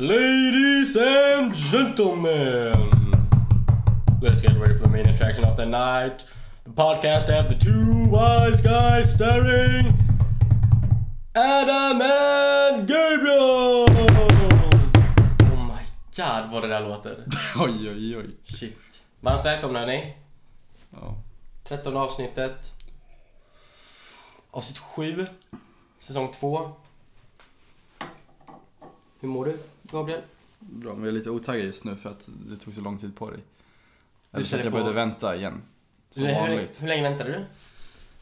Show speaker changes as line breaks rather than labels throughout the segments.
Ladies and gentlemen, let's get ready for the main attraction of the night. The podcast of the two wise guys starring Adam and Gabriel! Oh my god vad det där låter.
Oj, oj, oj.
Shit. Varmt välkomna hörni.
Ja.
13 avsnittet. Avsnitt 7. Säsong 2. Hur mår du Gabriel?
Bra, men jag är lite otaggad just nu för att det tog så lång tid på dig. Eller så att jag
på-
började vänta igen. Som
hur,
vanligt.
hur länge väntade du?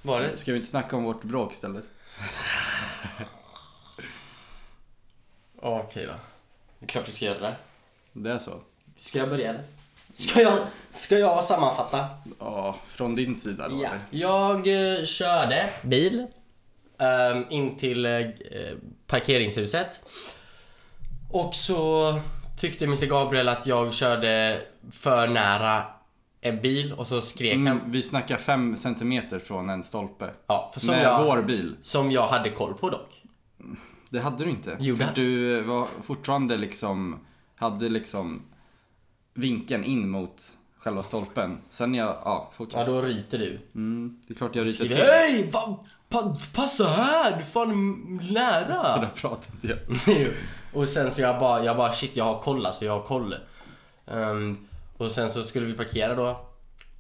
Var det?
Ska vi inte snacka om vårt bråk istället?
Okej då. Det är klart vi ska göra det.
Det är så?
Ska jag börja eller? Ska jag, ska jag sammanfatta?
Ja, från din sida då
Ja. Jag eh, körde bil ehm, in till eh, parkeringshuset. Och så tyckte Mr Gabriel att jag körde för nära en bil och så skrek han.
Mm, vi snackar fem centimeter från en stolpe.
Ja, för som
Med
jag,
vår bil.
som jag hade koll på dock.
Det hade du inte.
Jo,
för
det-
du var fortfarande liksom, hade liksom vinkeln in mot själva stolpen. Sen jag, ja, fortsatt.
Ja, då ryter du.
Mm, det är klart jag ryter till.
Hej! Pa, pa, passa här! Du är fan nära!
Så där pratar inte jag.
och sen så jag bara, jag bara shit jag har koll alltså, jag har koll. Ehm, och sen så skulle vi parkera då.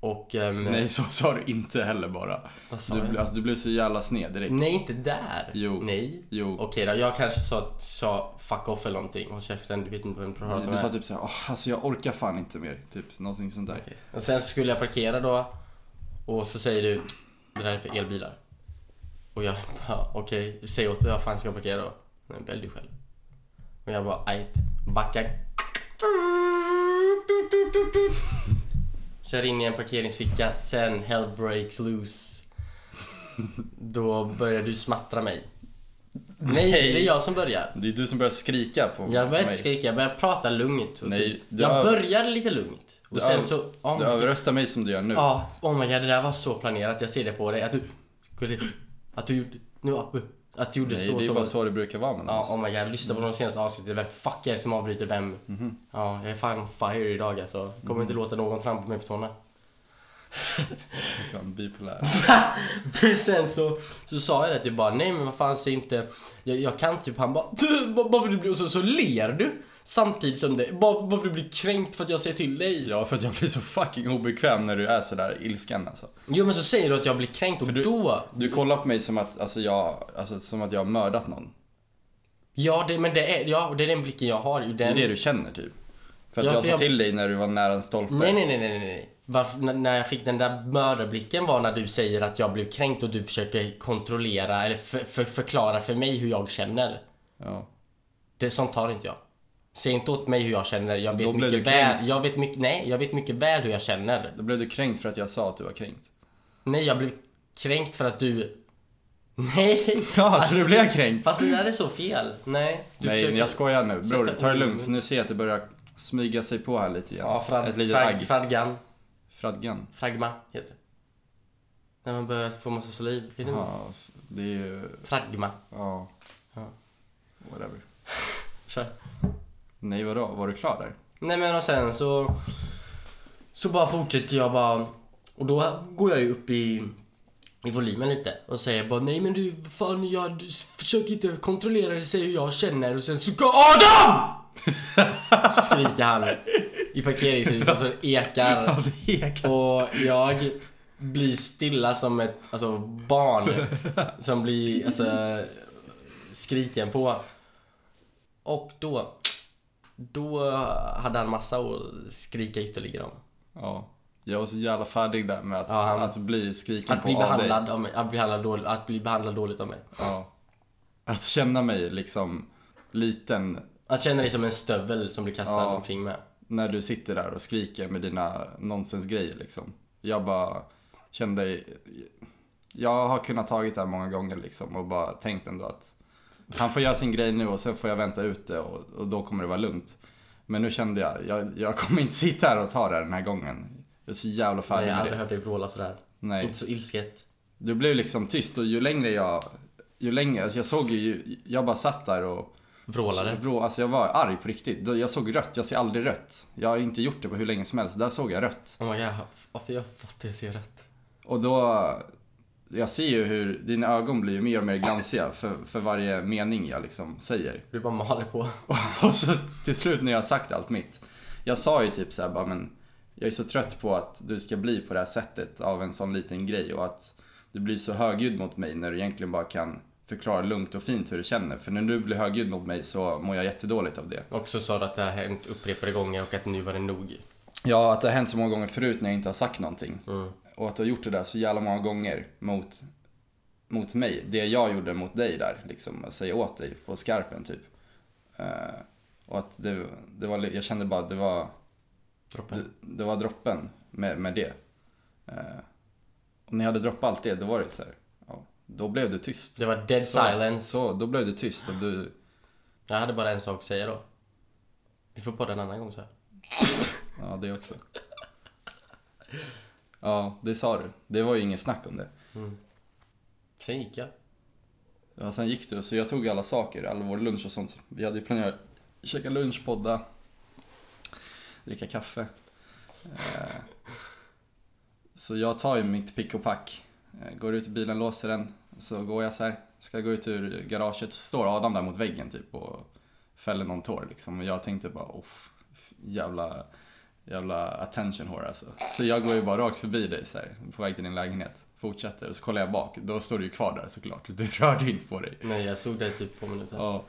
Och... ehm,
Nej, så sa du inte heller bara.
Vad sa
Du,
jag?
alltså, du blev så jävla sned direkt.
Nej, inte där.
Jo.
Nej.
Jo.
Okej då, jag kanske sa, sa fuck off eller någonting. Håll käften, du vet inte vad du pratar om.
Du sa typ såhär, Åh, alltså jag orkar fan inte mer. Typ någonting sånt där.
Okej. Och sen så skulle jag parkera då. Och så säger du, det där är för elbilar. Och jag bara, okej, säg åt mig vad fan ska jag parkera då? Men välj du själv. Och jag bara, ajt, backar. Kör in i en parkeringsficka, sen hell breaks loose. Då börjar du smattra mig. Nej, det är jag som börjar.
Det är du som börjar skrika på
Jag börjar
mig.
inte skrika, jag börjar prata lugnt. Och
Nej,
typ,
du
jag
över-
börjar lite lugnt. Och
Du
sen
över-
så... oh
Du
my
överröstar mig som du gör nu.
Ja, oh my god, det där var så planerat. Jag ser det på dig. Att du... Att du gjorde... Nu, att du gjorde
Nej,
så.
det är
så.
bara så det brukar vara mellan
Ja,
oss.
oh my god. Lyssna på de senaste avsnitten. Vem fuck är det som avbryter vem?
Mhm.
Ja, jag är fan fire idag alltså. Kommer inte låta någon trampa mig på tårna.
Fan, bipolär.
Men sen så, så sa jag det typ bara, nej men vad fan säg inte, jag, jag kan typ, han bara, "Du, bara för du blir, och så, så ler du. Samtidigt som det, bara, bara för att du blir kränkt för att jag säger till dig.
Ja, för att jag blir så fucking obekväm när du är sådär ilsken alltså.
Jo men så säger du att jag blir kränkt och
För du-
då,
Du kollar på mig som att, alltså jag, alltså som att jag har mördat någon.
ja det, men det är, ja det är den blicken jag har. ju,
Det är
Den,
det du känner typ. För att
Ja,
jag sa
jag-
till dig när du var nära en stolpe.
Nej nej nej nej nej. Varför, när- när jag fick den där mördarblicken var när du säger att jag blev kränkt och du försöker kontrollera eller för, för, förklara för mig hur jag känner.
Ja.
Det, sånt tar inte jag. Säg inte åt mig hur jag känner. Jag vet mycket väl. Jag vet mycket, nej, jag vet mycket väl hur jag känner.
Då blev du kränkt för att jag sa att du var kränkt.
Nej, jag blev kränkt för att du... Nej!
Ja, så du blev kränkt?
Fast det där är så fel. Nej.
Nej,
försöker-
jag skojar nu. Bror, ta det lugnt. För nu ser jag att det börjar smyga sig på här lite igen.
Ja, frad,
Ett litet
frag,
agg.
fradgan.
Fradgan.
Fragma heter det. När man börjar få massa saliv. Är det
Ja, det är ju...
Fragma.
Ja.
Ja.
Whatever.
Kör.
Nej, vadå? Var du klar där?
Nej men och sen så... Så bara fortsätter jag bara... Och då går jag ju upp i, i volymen lite och säger bara nej men du fan jag du, försök inte kontrollera det, säg hur jag känner och sen så går ADAM! Skriker han i parkeringshuset så det ekar. Och jag blir stilla som ett alltså, barn som blir alltså, skriken på. Och då, då hade han massa att skrika ytterligare om.
Ja. Jag var så jävla färdig där med att,
Ja, han-
att bli skriken
Att
på
bli,
av dig.
behandlad av mig, att, bli behandlad dåligt, att bli behandlad dåligt av mig.
Ja. Att känna mig liksom liten
Att känna dig som en stövel som blir kastad
Ja.
omkring med.
när du sitter där och skriker med dina nonsensgrejer liksom. Jag bara kände, jag har kunnat tagit det här många gånger liksom och bara tänkt ändå att han får göra sin grej nu och sen får jag vänta ut det och, och då kommer det vara lugnt. Men nu kände jag, jag, jag kommer inte sitta här och ta det den här gången. Jag är så jävla
Nej,
färdig
jag har
med
aldrig hört dig vråla sådär.
Nej.
Inte så ilsket.
Du blev liksom tyst och ju längre jag, ju längre, alltså jag såg ju, jag bara satt där och
Vrålade.
Vrå, alltså jag var arg på riktigt. Jag såg rött, jag ser aldrig rött. Jag har inte gjort det på hur länge som helst. Där såg jag rött.
Oh my god, varför jag fattar jag ser rätt.
Och då, jag ser ju hur dina ögon blir mer och mer glansiga för, för varje mening jag liksom säger.
Du bara maler på.
Och så till slut när jag har sagt allt mitt. Jag sa ju typ såhär bara men jag är så trött på att du ska bli på det här sättet av en sån liten grej och att du blir så högljudd mot mig när du egentligen bara kan förklara lugnt och fint hur du känner. För när du blir högljudd mot mig så mår jag jättedåligt av det.
Och så sa du att det har hänt upprepade gånger och att nu var det nog.
Ja, att det har hänt så många gånger förut när jag inte har sagt någonting.
Mm.
Och att du har gjort det där så jävla många gånger mot, mot mig. Det jag gjorde mot dig där, liksom. Att säga åt dig på skarpen, typ. Eh, och att det, det var, jag kände bara att det var, det,
Droppen.
det var droppen med, med det. Eh, och när jag hade droppat allt det, då var det så här, ja, då blev du tyst.
Det var dead
Så,
silence.
Så, då blev du tyst och du,
Jag hade bara en sak att säga då. Vi får podda en annan gång så här.
ja det också. Ja, det sa du. Det var ju inget snack om det.
Sen gick jag.
Ja, sen gick du, så jag tog alla saker, all vår lunch och sånt. Vi hade ju planerat käka lunch, podda, dricka kaffe. Eh, Så jag tar ju mitt pick och pack, eh, går ut i bilen, låser den, så går jag så här, ska gå ut ur garaget, så står Adam där mot väggen typ och fäller någon tår liksom. Och jag tänkte bara, off, jävla, jävla attention whore alltså. Så jag går ju bara rakt förbi dig så här, på väg till din lägenhet. Fortsätter, och så kollar jag bak, då står du ju kvar där såklart. Du rörde inte på dig.
Nej, jag såg i typ två minuter.
Ja.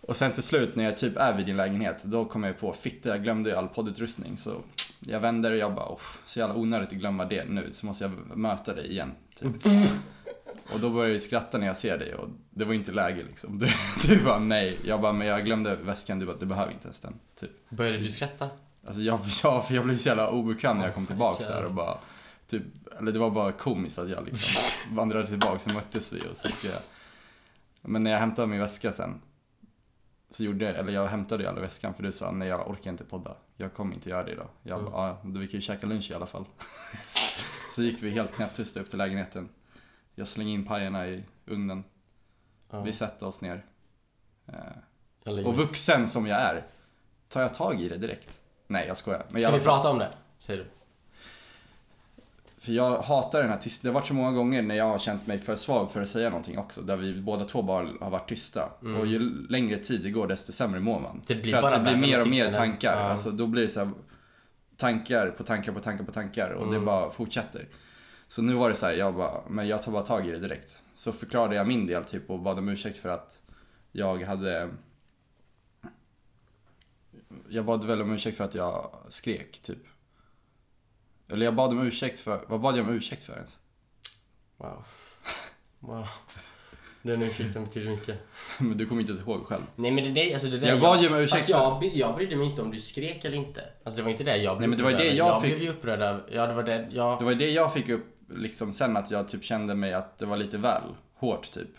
Och sen till slut när jag typ är vid din lägenhet, då kommer jag på, fitta jag glömde ju all poddutrustning så jag vänder och jag bara, oh, så jävla onödigt att glömma det nu, så måste jag möta dig igen. Typ. Och då börjar jag skratta när jag ser dig och det var inte läge liksom. Du, du bara nej, jag bara, men jag glömde väskan, du bara, du behöver inte ens den. Typ.
Började du skratta?
Alltså jag, ja, för jag blev så jävla obekväm när jag kom tillbaks där och bara, typ, eller det var bara komiskt att jag liksom vandrade tillbaks, så möttes vi och så ska jag Men när jag hämtade min väska sen Så gjorde jag, eller jag hämtade ju aldrig väskan för du sa nej jag orkar inte podda Jag kommer inte göra det idag Jag
Mm.
bara, ja vi kan ju käka lunch i alla fall Så gick vi helt knäpptysta upp till lägenheten Jag slängde in pajerna i ugnen
Ja.
Vi satte oss ner Eh,
Jag.
Och vuxen som jag är Tar jag tag i det direkt? Nej jag skojar Men
Ska vi
fall-
prata om det? Säger du.
För jag hatar den här tyst. Det har varit så många gånger när jag har känt mig för svag för att säga någonting också. Där vi båda två bara har varit tysta.
Mm.
Och ju längre tid det går desto sämre mår man.
Det blir
för att det blir mer och mer
tystnaden.
tankar.
Ja.
Alltså då blir det så här tankar på tankar på tankar på tankar. Och det
Mm.
bara fortsätter. Så nu var det så här, jag bara, men jag tar bara tag i det direkt. Så förklarade jag min del typ och bad om ursäkt för att jag hade jag bad väl om ursäkt för att jag skrek, typ. Eller jag bad om ursäkt för, vad bad jag om ursäkt för ens?
Wow. Wow. Den ursäkten betyder mycket.
Men du kommer inte ens ihåg själv.
Nej men det är alltså det där
Jag bad ju om ursäkt för-
jag, jag brydde mig inte om du skrek eller inte. Alltså det var inte det jag blev
Nej, men det var
upprörd
det jag
jag
fick-
blev ju upprörd av. Ja det var det, jag...
Det var det jag fick upp liksom sen att jag typ kände mig att det var lite väl hårt typ.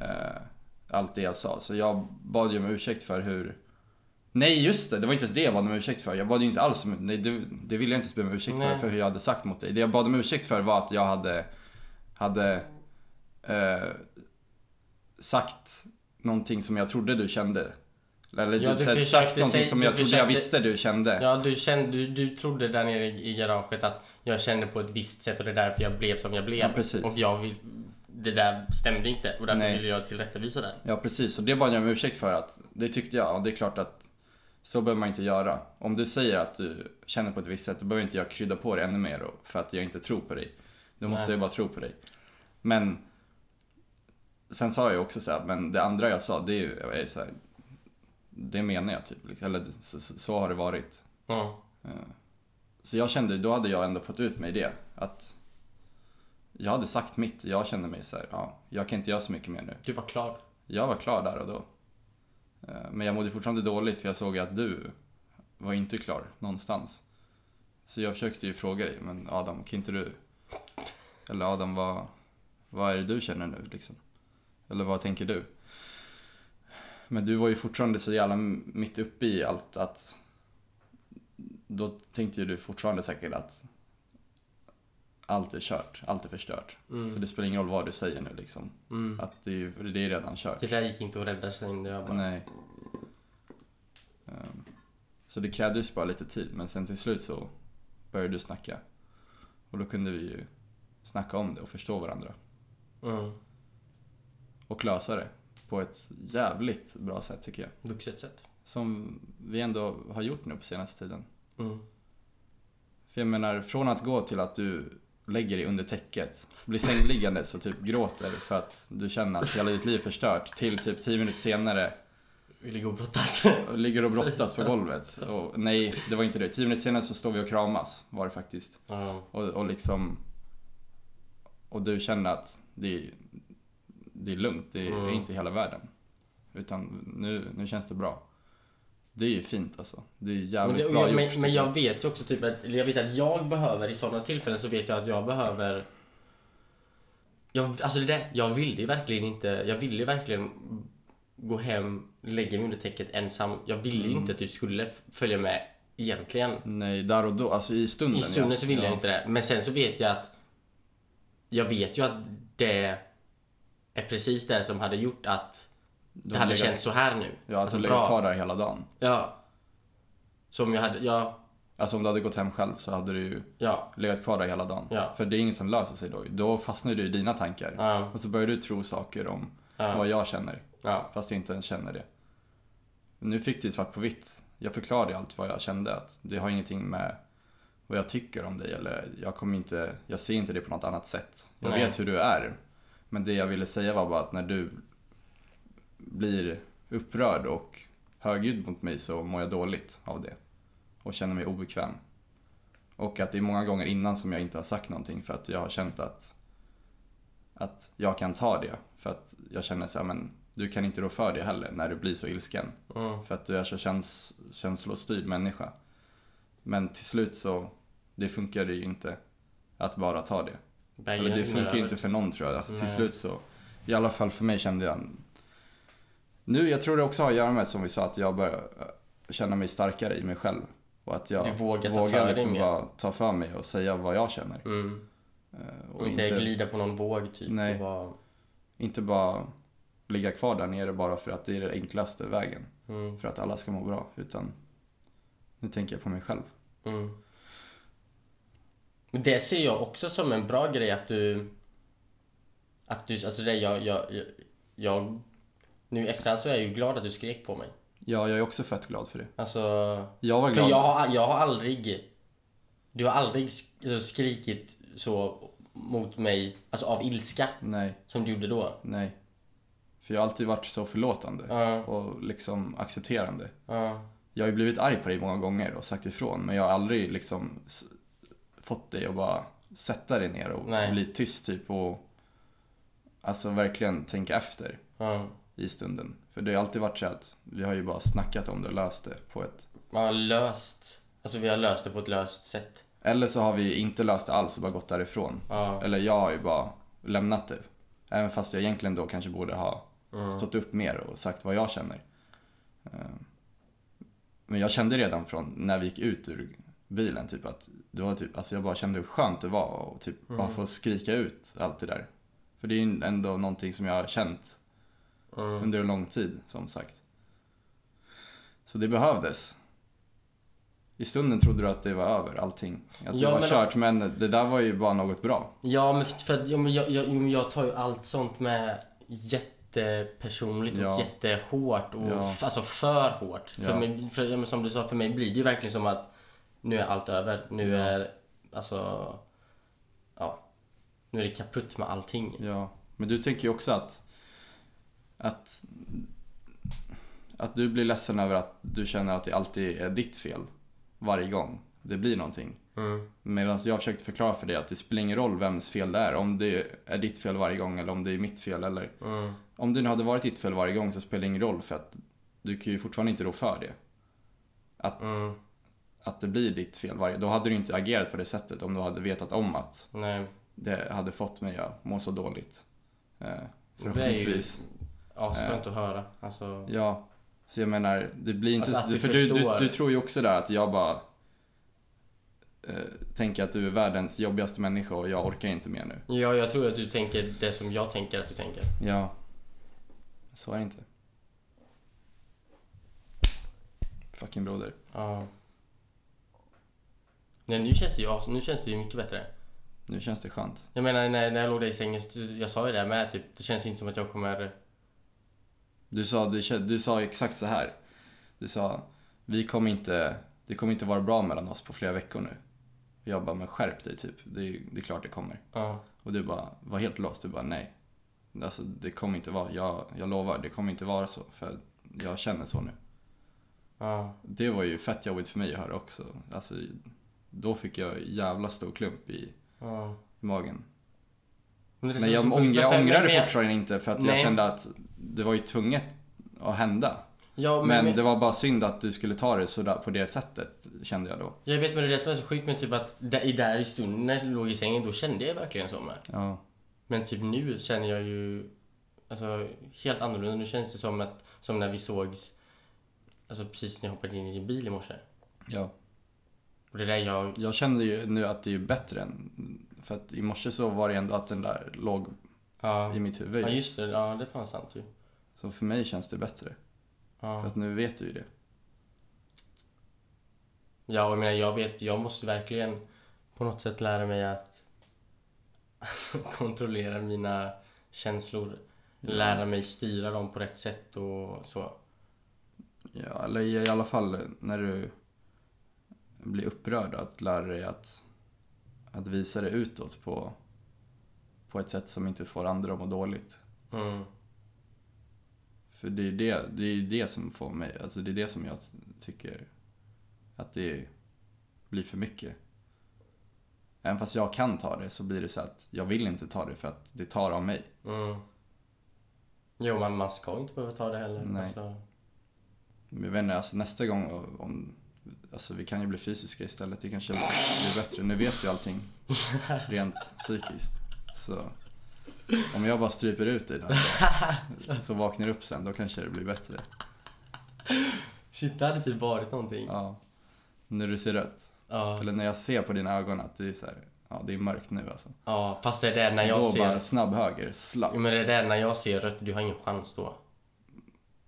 Eh, allt det jag sa. Så jag bad ju om ursäkt för hur... Nej just det, det var inte ens det jag bad om ursäkt för. Jag bad ju inte alls om... Nej det, det ville jag inte ens be om ursäkt för,
Nej.
för hur jag hade sagt mot dig. Det jag bad om ursäkt för var att jag hade... Hade... Eh, sagt någonting som jag trodde du kände. Eller
Ja, du
här,
försökte
sagt någonting
säga-
som
du
jag trodde jag
försökte-
visste du kände.
Ja du kände, du, du trodde där nere i, i garaget att jag kände på ett visst sätt och det är därför jag blev som jag blev.
Ja, precis.
Och jag vill... Det där stämde inte och därför
Nej.
ville jag tillrättavisa det.
Ja precis, och det bad jag om ursäkt för att det tyckte jag, och det är klart att så behöver man inte göra. Om du säger att du känner på ett visst sätt, då behöver inte jag krydda på det ännu mer för att jag inte tror på dig. Då måste
Nej.
jag bara tro på dig. Men sen sa jag också så här, men det andra jag sa, det är ju jag är så här, det menar jag typ, liksom. eller så, så, har det varit.
Ja.
Så jag kände, då hade jag ändå fått ut mig det, att jag hade sagt mitt, jag kände mig så här, ja, jag kan inte göra så mycket mer nu.
Du var klar.
Jag var klar där och då. Eh, men jag mådde fortfarande dåligt för jag såg att du var inte klar någonstans. Så jag försökte ju fråga dig, men Adam, kan inte du... Eller Adam, vad, vad är det du känner nu liksom? Eller vad tänker du? Men du var ju fortfarande så jävla mitt uppe i allt att... Då tänkte ju du fortfarande säkert att allt är kört, allt är förstört. Så det spelar ingen roll vad du säger nu liksom.
Mm.
Att det är, det är redan kört.
Det där gick inte att rädda in. Jag bara,
Nej. Ehm, Så det krävdes bara lite tid, men sen till slut så började du snacka. Och då kunde vi ju snacka om det och förstå varandra.
mm.
Och lösa det på ett jävligt bra sätt tycker jag.
Vuxet sätt.
Som vi ändå har gjort nu på senaste tiden.
Mm.
För jag menar, från att gå till att du lägger dig under täcket, blir sängliggandes och typ gråter för att du känner att hela ditt liv är förstört, till typ 10 minuter senare
Vill gå och brottas.
och ligger och brottas på golvet. Och nej, det var inte det. 10 minuter senare så står vi och kramas, var det faktiskt.
ja.
Och, och liksom... Och du känner att det är, det är lugnt, det är
Mm.
inte hela världen. Utan nu, nu känns det bra. Det är ju fint alltså. Det är
Men,
jävligt
det, och
bra
jag,
gjort.
men, men jag vet ju också typ att, eller jag vet att jag behöver i sådana tillfällen så vet jag att jag behöver jag, alltså det där, jag ville ju verkligen inte, jag ville ju verkligen gå hem, lägga mig under täcket ensam. Jag ville ju
Mm.
inte att du skulle följa med egentligen.
Nej, där och då, alltså i stunden
I stunden
ja.
så ville
ja.
jag inte det. Men sen så vet jag att jag vet ju att det är precis det som hade gjort att det hade
legat-
känts så här nu.
Ja, att
Alltså,
du legat kvar där hela dagen.
Ja. Som jag hade, ja,
Alltså om du hade gått hem själv så hade du ju
ja,
legat kvar där hela dagen.
Ja.
För det är inget som löser sig då. Då fastnar du i dina tankar.
ja,
Och så börjar du tro saker om vad jag känner. Fast jag inte ens känner det. Nu fick du svart på vitt. Jag förklarade allt vad jag kände. Att det har ingenting med vad jag tycker om dig. Eller jag kommer inte, jag ser inte det på något annat sätt. Jag
Nej.
vet hur du är. Men det jag ville säga var bara att när du blir upprörd och högljudd mot mig så mår jag dåligt av det. Och känner mig obekväm. Och att det är många gånger innan som jag inte har sagt någonting för att jag har känt att, att jag kan ta det. För att jag känner så här, men du kan inte rå för det heller när du blir så ilsken.
Mm.
För att du är så käns känslostyrd människa. Men till slut så, det funkar ju inte att bara ta det. Eller det funkar ju inte för någon tror jag. Alltså, till slut så, i alla fall för mig kände jag nu, jag tror det också har att göra med som vi sa att jag börjar äh, känna mig starkare i mig själv. Och att jag
Du vågar ta
vågar liksom bara ta för mig och säga vad jag känner.
Mm.
Eh,
Och inte glida på någon våg typ.
Nej.
Och bara,
inte bara ligga kvar där nere bara för att det är den enklaste vägen.
mm,
För att alla ska må bra. Utan nu tänker jag på mig själv.
mm. Det ser jag också som en bra grej att du... Att du, alltså det jag, jag, jag, jag Nu i efterhand så är jag ju glad att du skrek på mig.
Ja, jag är också fett glad för det.
Alltså...
Jag var
För
glad.
jag har, jag har aldrig... Du har aldrig alltså, skrikit så mot mig, alltså av ilska,
Nej,
som du gjorde då.
nej. För jag har alltid varit så förlåtande.
Ja,
Och liksom accepterande.
ja,
Jag har ju blivit arg på dig många gånger och sagt ifrån. Men jag har aldrig liksom fått dig att bara sätta dig ner och
Nej.
bli tyst typ och Alltså verkligen tänka efter
ja.
I stunden. För det har alltid varit så att vi har ju bara snackat om det och löst det på ett
har löst, alltså vi har löst det på ett löst sätt.
Eller så har vi inte löst det alls och bara gått därifrån.
Ja,
Eller jag har ju bara lämnat det. Även fast jag egentligen då kanske borde ha
mm.
stått upp mer och sagt vad jag känner. Eh, Men jag kände redan från när vi gick ut ur bilen typ att det var typ, alltså jag bara kände hur skönt det var och typ bara få skrika ut allt det där. För det är ju ändå någonting som jag har känt
Mm.
under en lång tid som sagt. Så det behövdes. I stunden trodde du att det var över allting. Att det
Ja,
var
men-
kört men det där var ju bara något bra.
Ja, men för, ja, men jag, jag, jag tar ju allt sånt med jättepersonligt och
Ja.
jättehårt och
Ja.
alltså för hårt. För
Ja.
mig, för, som du sa, för mig blir det ju verkligen som att nu är allt över. Nu är, alltså, ja. Nu är det kaputt med allting.
Ja, men du tänker ju också att att att du blir ledsen över att du känner att det alltid är ditt fel varje gång det blir någonting.
Mm.
Medan jag försökte förklara för dig att det spelar ingen roll vems fel det är. Om det är ditt fel varje gång eller om det är mitt fel eller
Mm.
om det nu hade varit ditt fel varje gång så spelar det ingen roll för att du kan ju fortfarande inte rå för det. Att,
Mm.
att det blir ditt fel varje Då hade du inte agerat på det sättet om du hade vetat om att
Nej.
det hade fått mig att må så dåligt. Eh,
Det är ju
förhoppningsvis.
asskönt att höra. Alltså,
Ja, så jag menar, det blir inte...
Alltså du
för du, du, du tror ju också där att jag bara... eh, tänker att du är världens jobbigaste människa och jag orkar inte mer nu.
Ja, jag tror att du tänker det som jag tänker att du tänker.
Ja. Så är det inte. Fucking broder.
Ja. Nej, nu känns det ju, nu känns det ju mycket bättre.
Nu känns det skönt.
Jag menar när, när jag låg där i sängen, så- jag sa ju det med typ, det känns inte som att jag kommer...
Du sa, du, du sa exakt så här. Du sa, vi kommer inte, det kommer inte vara bra mellan oss på flera veckor nu. Jag bara, men skärp dig typ. Det det är klart det kommer.
Ja.
Och du bara, var helt låst. Du bara, nej. Alltså det kommer inte vara, jag, jag lovar, det kommer inte vara så. För jag känner så nu.
Ja.
Det var ju fett jobbigt för mig att höra också. Alltså, då fick jag jävla stor klump i, i magen. Men
så-
jag, ång, jag
varför-
ångrar
men
det
jag-
fortfarande inte för att jag
Nej.
kände att det var ju tvunget att hända.
Ja, men,
Men
men
det var bara synd att du skulle ta det sådär på det sättet, kände jag då.
Jag vet men det är det som är så sjukt med typ att där, i- där i stunden när jag låg i sängen, då kände jag verkligen så med.
Ja.
Men typ nu känner jag ju alltså, helt annorlunda. Nu känns det som, att, som när vi sågs alltså, precis när jag hoppade in i din bil i morse.
ja.
Och det där jag...
Jag kände ju nu att det är bättre än... För att i morse så var det ändå att den där låg
Ja,
i mitt huvud.
ja just det. Ja, det är fan sant ju.
Så för mig känns det bättre. För
Ja,
att nu vet du ju det.
ja och jag menar, jag vet, jag måste verkligen på något sätt lära mig att kontrollera mina känslor. Lära mig styra dem på rätt sätt och så.
Ja, eller i alla fall när du blir upprörd, att lära dig att, att visa det utåt på, på ett sätt som inte får andra att må dåligt.
Mm.
För det är det, det är det som får mig, alltså det är det som jag tycker att det blir för mycket. Även fast jag kan ta det så blir det så att jag vill inte ta det för att det tar av mig.
Mm. Jo, man, man ska inte behöva ta det heller.
Nej.
Alltså,
Men jag vet inte, alltså nästa gång om, alltså vi kan ju bli fysiska istället, det kanske blir bättre. Nu vet jag allting rent psykiskt. Så om jag bara stryper ut dig där så vaknar du upp sen, då kanske det blir bättre.
shit, det hade typ varit någonting.
Ja. När du ser rött.
Ja,
Eller när jag ser på dina ögon att det är så här, ja det är mörkt nu alltså.
ja fast det är det när jag
då
ser...
bara snabb höger, slapp.
Jo, men det är det när jag ser rött, du har ingen chans då.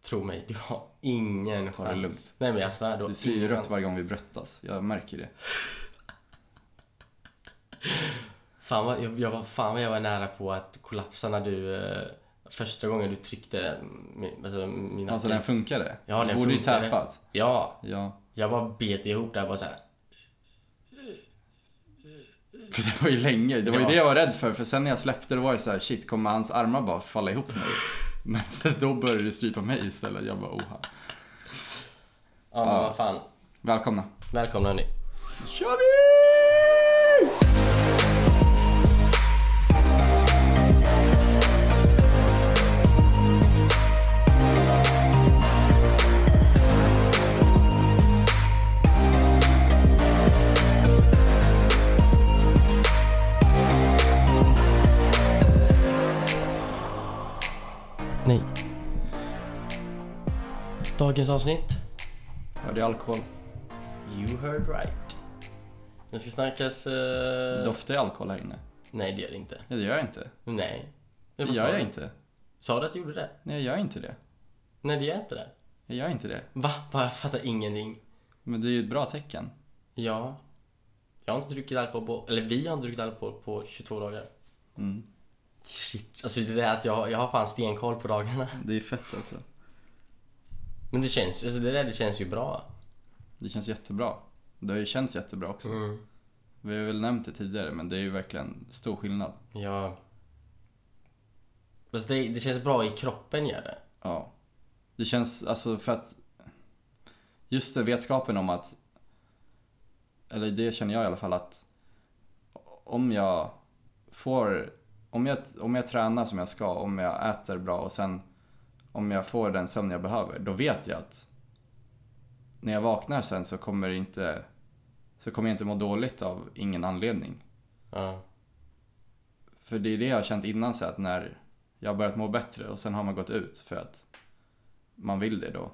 Tro mig, du har ingen
Ta det
chans.
lugnt.
Nej men jag svär, du
Du ser ju rött
chans.
varje gång vi bröttas, jag märker det.
Fan vad, jag, jag var, fan vad jag var nära på att kollapsa när du... Eh, första gången du tryckte alltså, mina...
Alltså den funkade.
Ja, den
Borde ju
funkade.
täpat.
Ja,
Ja.
jag bara bet ihop där bara så här.
För det var ju länge, det var ju
Ja.
det jag var rädd för. För sen när jag släppte det var jag så här, shit kommer hans armar bara falla ihop nu? Men då började du strypa mig istället. Jag bara, oha.
Ja,
Ja.
vad fan.
Välkomna.
Välkomna hörni.
Kör vi!
Dagens avsnitt.
Ja, det är alkohol.
You heard right. Det ska snackas... Uh...
Doftar det alkohol här inne?
Nej, det gör det inte.
Ja, det gör jag inte.
Nej.
Det gör jag inte.
Sa du att du gjorde det?
Nej, jag gör inte det.
Nej, det gör inte det.
Jag gör inte det.
Va? Va? Jag fattar ingenting.
Men det är ju ett bra tecken.
Ja. Jag har inte druckit alkohol på... Eller vi har inte druckit alkohol på 22 dagar.
Mm.
Shit. Alltså det är att jag, jag har fan stenkoll på dagarna.
Det är fett alltså.
Men det känns, alltså det där det känns ju bra.
Det känns jättebra. Det har ju känts jättebra också.
Mm.
Vi har väl nämnt det tidigare, men det är ju verkligen stor skillnad.
Ja. Alltså det, det känns bra i kroppen gör det.
Ja. Det känns, alltså för att just det, vetskapen om att, eller det känner jag i alla fall att om jag får, om jag, om jag tränar som jag ska, om jag äter bra och sen om jag får den sömn jag behöver, då vet jag att när jag vaknar sen så kommer det inte, så kommer jag inte må dåligt av ingen anledning.
Ja.
För det är det jag har känt innan så att när jag har börjat må bättre och sen har man gått ut för att man vill det då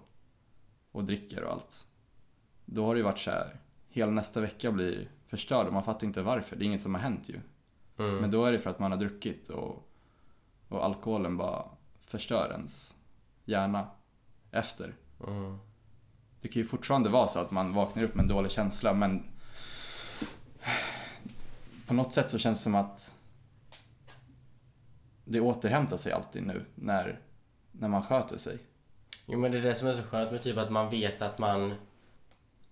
och dricker och allt. Då har det ju varit så här hela nästa vecka blir förstörd och man fattar inte varför. Det är inget som har hänt ju.
Mm.
Men då är det för att man har druckit och, och alkoholen bara förstör ens hjärna efter.
Mm.
Det kan ju fortfarande vara så att man vaknar upp med en dålig känsla men på något sätt så känns det som att det återhämtar sig alltid nu när, när man sköter sig.
Jo men det är det som är så skönt med typ att man vet att man...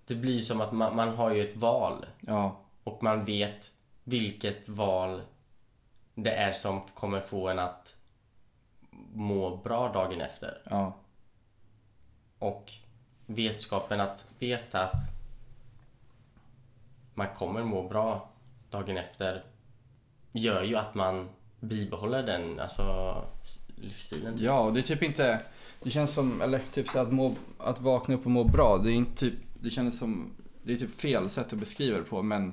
Det blir som att man, man har ju ett val.
Ja,
Och man vet vilket val det är som kommer få en att må bra dagen efter.
ja,
Och vetskapen att veta att man kommer må bra dagen efter gör ju att man bibehåller den alltså, livsstilen.
ja och det är typ inte, det känns som, eller typ så att, må, att vakna upp och må bra, det är inte typ, det känns som, det är typ fel sätt att beskriva det på men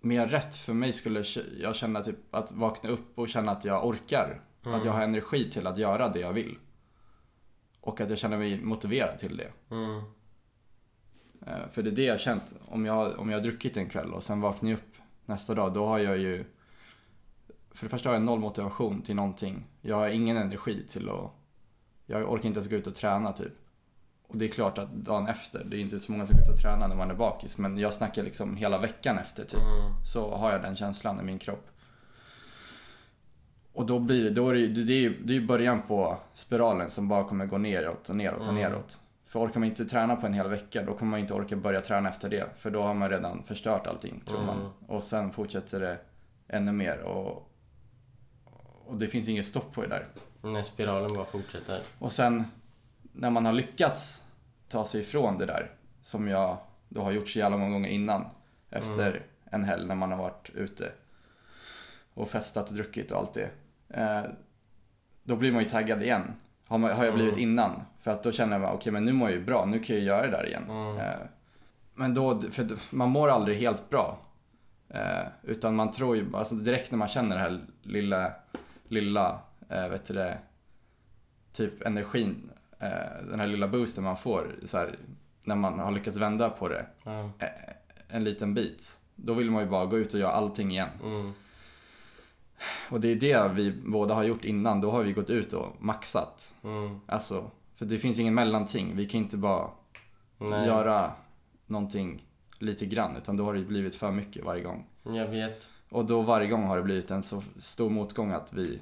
mer rätt för mig skulle jag känna typ att vakna upp och känna att jag orkar. Att jag har energi till att göra det jag vill. Och att jag känner mig motiverad till det.
Mm.
Eh, För det är det jag har känt. Om jag, om jag har druckit en kväll och sen vaknar jag upp nästa dag, då har jag ju... För det första har jag noll motivation till någonting. Jag har ingen energi till att... Jag orkar inte ens gå ut och träna typ. Och det är klart att dagen efter, det är inte så många som går ut och tränar när man är bakis, men jag snackar liksom hela veckan efter typ.
Mm.
Så har jag den känslan i min kropp. Och då blir det, då är det, det, är ju det är början på spiralen som bara kommer gå neråt och neråt och
Mm.
neråt. För orkar man inte träna på en hel vecka, då kommer man inte orka börja träna efter det. För då har man redan förstört allting, tror
Mm.
man. Och sen fortsätter det ännu mer och, och det finns inget stopp på det där.
När spiralen bara fortsätter.
Och sen när man har lyckats ta sig ifrån det där, som jag då har gjort så jävla många gånger innan, efter en helg när man har varit ute och festat och druckit och allt det. Eh, då blir man ju taggad igen. Har, man, har jag blivit innan. För att då känner man, okej men nu mår jag ju bra, nu kan jag göra det där igen.
Mm.
Eh, men då, för man mår aldrig helt bra. Eh, utan man tror ju, alltså direkt när man känner det här lilla, lilla, vet du det, typ energin, den här lilla boosten man får så här, när man har lyckats vända på det eh, en liten bit. Då vill man ju bara gå ut och göra allting igen.
Mm.
Och det är det vi båda har gjort innan. Då har vi gått ut och maxat.
Mm.
Alltså, för det finns ingen mellanting. Vi kan inte bara
Nej,
göra någonting lite grann. Utan då har det blivit för mycket varje gång.
jag vet.
Och då varje gång har det blivit en så stor motgång att vi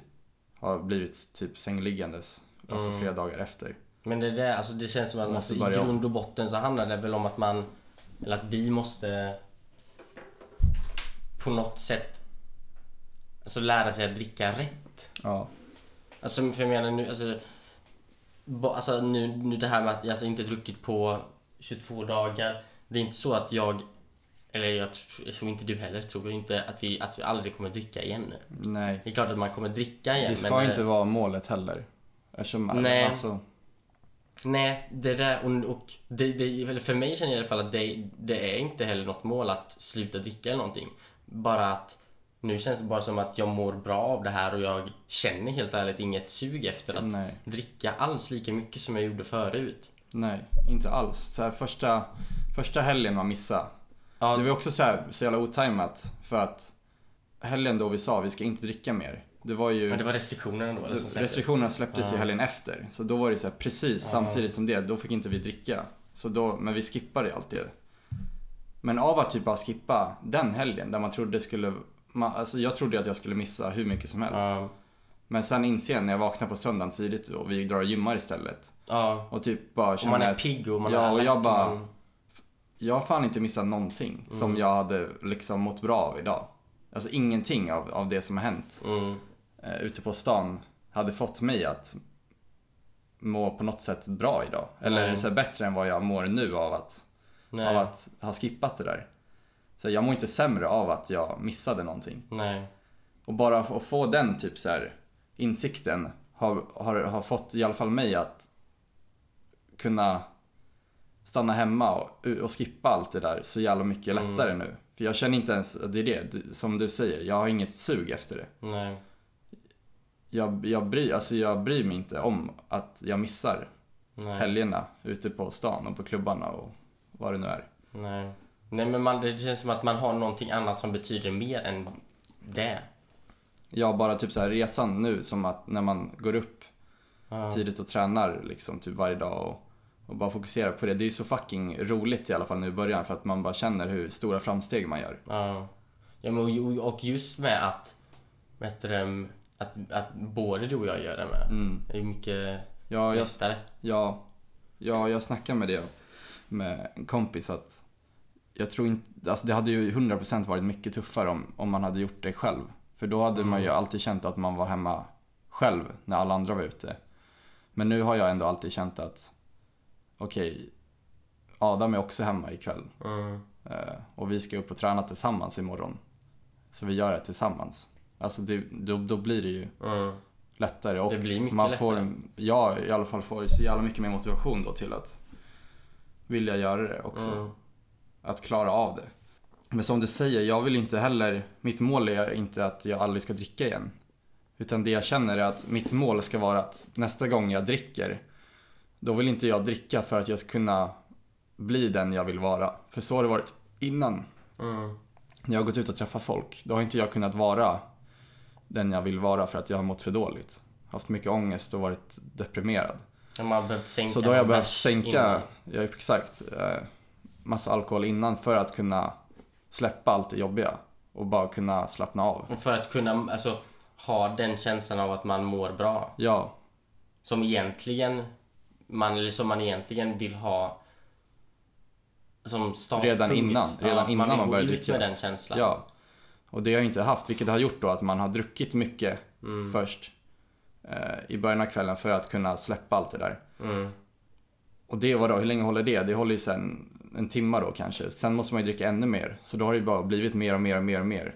har blivit typ sängliggandes. Alltså
Mm.
flera dagar efter.
Men det där, alltså det känns som att alltså, i grund och botten så handlar det väl om att man, eller att vi måste på något sätt alltså lära sig att dricka rätt.
Ja.
Alltså för jag menar nu, alltså, ba, alltså nu, nu det här med att jag alltså, inte druckit på 22 dagar. Det är inte så att jag, eller jag, tr- jag tror inte du heller, tror jag inte att vi, att vi aldrig kommer dricka igen.
Nej.
Det är klart att man kommer dricka igen.
Det ska
men,
inte
eh,
vara målet heller. Eftersom,
Nej.
Alltså,
Nej, det där och, och det, det, för mig känner jag i alla fall att det, det är inte heller något mål att sluta dricka eller någonting. Bara att nu känns det bara som att jag mår bra av det här och jag känner helt ärligt inget sug efter att
nej.
dricka alls lika mycket som jag gjorde förut.
Nej, inte alls. Så här, första, första helgen man missade.
Ja,
Det var också så, här, så jävla otajmat för att helgen då vi sa vi ska inte dricka mer. Det var ju...
men det var restriktionerna då eller, som släpptes.
restriktionerna släpptes ju
Ja.
helgen efter. Så då var det så här, precis
Ja.
samtidigt som det, då fick inte vi dricka. Så då, men vi skippade alltid. Men av att typ bara skippa den helgen där man trodde skulle, man, alltså jag trodde att jag skulle missa hur mycket som helst.
Ja,
Men sen inser jag när jag vaknar på söndagen tidigt och vi drar och gymmar istället.
ja.
Och typ bara
Och
känner
man är pigg och man
Ja,
är
och jag bara-
man-
jag har fan inte missat någonting som jag hade liksom mått bra av idag. Alltså ingenting av, av det som har hänt
Mm,
eh, ute på stan hade fått mig att må på något sätt bra idag. Eller
Nej.
så bättre än vad jag mår nu av att,
nej,
av att ha skippat det där. Så jag mår inte sämre av att jag missade någonting.
nej.
Och bara att få den typ så här insikten har, har, har fått i alla fall mig att kunna stanna hemma och, och skippa allt det där så jävla mycket
Mm.
lättare nu. För jag känner inte ens, det är det, som du säger, jag har inget sug efter det.
nej.
Jag, jag, bryr, alltså jag bryr mig inte om att jag missar
nej.
helgerna ute på stan och på klubbarna och vad det nu är.
Nej. Nej men man, det känns som att man har någonting annat som betyder mer än det.
Ja, bara typ så här resan nu som att när man går upp
Ja.
tidigt och tränar liksom typ varje dag och, och bara fokuserar på det. Det är ju så fucking roligt i alla fall nu i början för att man bara känner hur stora framsteg man gör.
Ja. ja men, och- och just med att, vet du, att, att både du och jag gör det med.
Mm.
Det är mycket
Ja, jag,
lättare.
ja, ja, jag snackade med det med en kompis att jag tror inte, alltså det hade ju 100% varit mycket tuffare om, om man hade gjort det själv. För då hade man ju alltid känt att man var hemma själv när alla andra var ute. Men nu har jag ändå alltid känt att okej, Adam är också hemma ikväll.
Mm.
Eh, och vi ska upp och träna tillsammans imorgon. Så vi gör det tillsammans. Alltså det, då, då blir det ju
Mm.
lättare och
Det blir mycket
man får,
lättare.
jag i alla fall får så jävla mycket mer motivation då till att vilja göra det också.
Mm.
Att klara av det. Men som du säger, jag vill inte heller, mitt mål är inte att jag aldrig ska dricka igen. Utan det jag känner är att mitt mål ska vara att nästa gång jag dricker, då vill inte jag dricka för att jag ska kunna bli den jag vill vara. För så har det varit innan.
Mm.
När jag har gått ut och träffat folk, då har inte jag kunnat vara den jag vill vara för att jag har mått för dåligt. Haft mycket ångest och varit deprimerad.
Man har behövt sänka
Så då har jag behövt sänka, ja, exakt, eh, massa alkohol innan för att kunna släppa allt det jobbiga och bara kunna slappna av.
Och för att kunna alltså, ha den känslan av att man mår bra.
Ja,
Som egentligen man, eller som man egentligen vill ha som startpunkt.
Redan innan, redan innan
man,
man börjar dricka.
med den känslan.
ja. Och det har jag inte haft, vilket har gjort då att man har druckit mycket
Mm.
först eh, i början av kvällen för att kunna släppa allt det där.
Mm.
Och det var då, hur länge håller det? Det håller ju sen en timma då kanske. Sen måste man ju dricka ännu mer. Så då har det ju bara blivit mer och mer och mer och mer.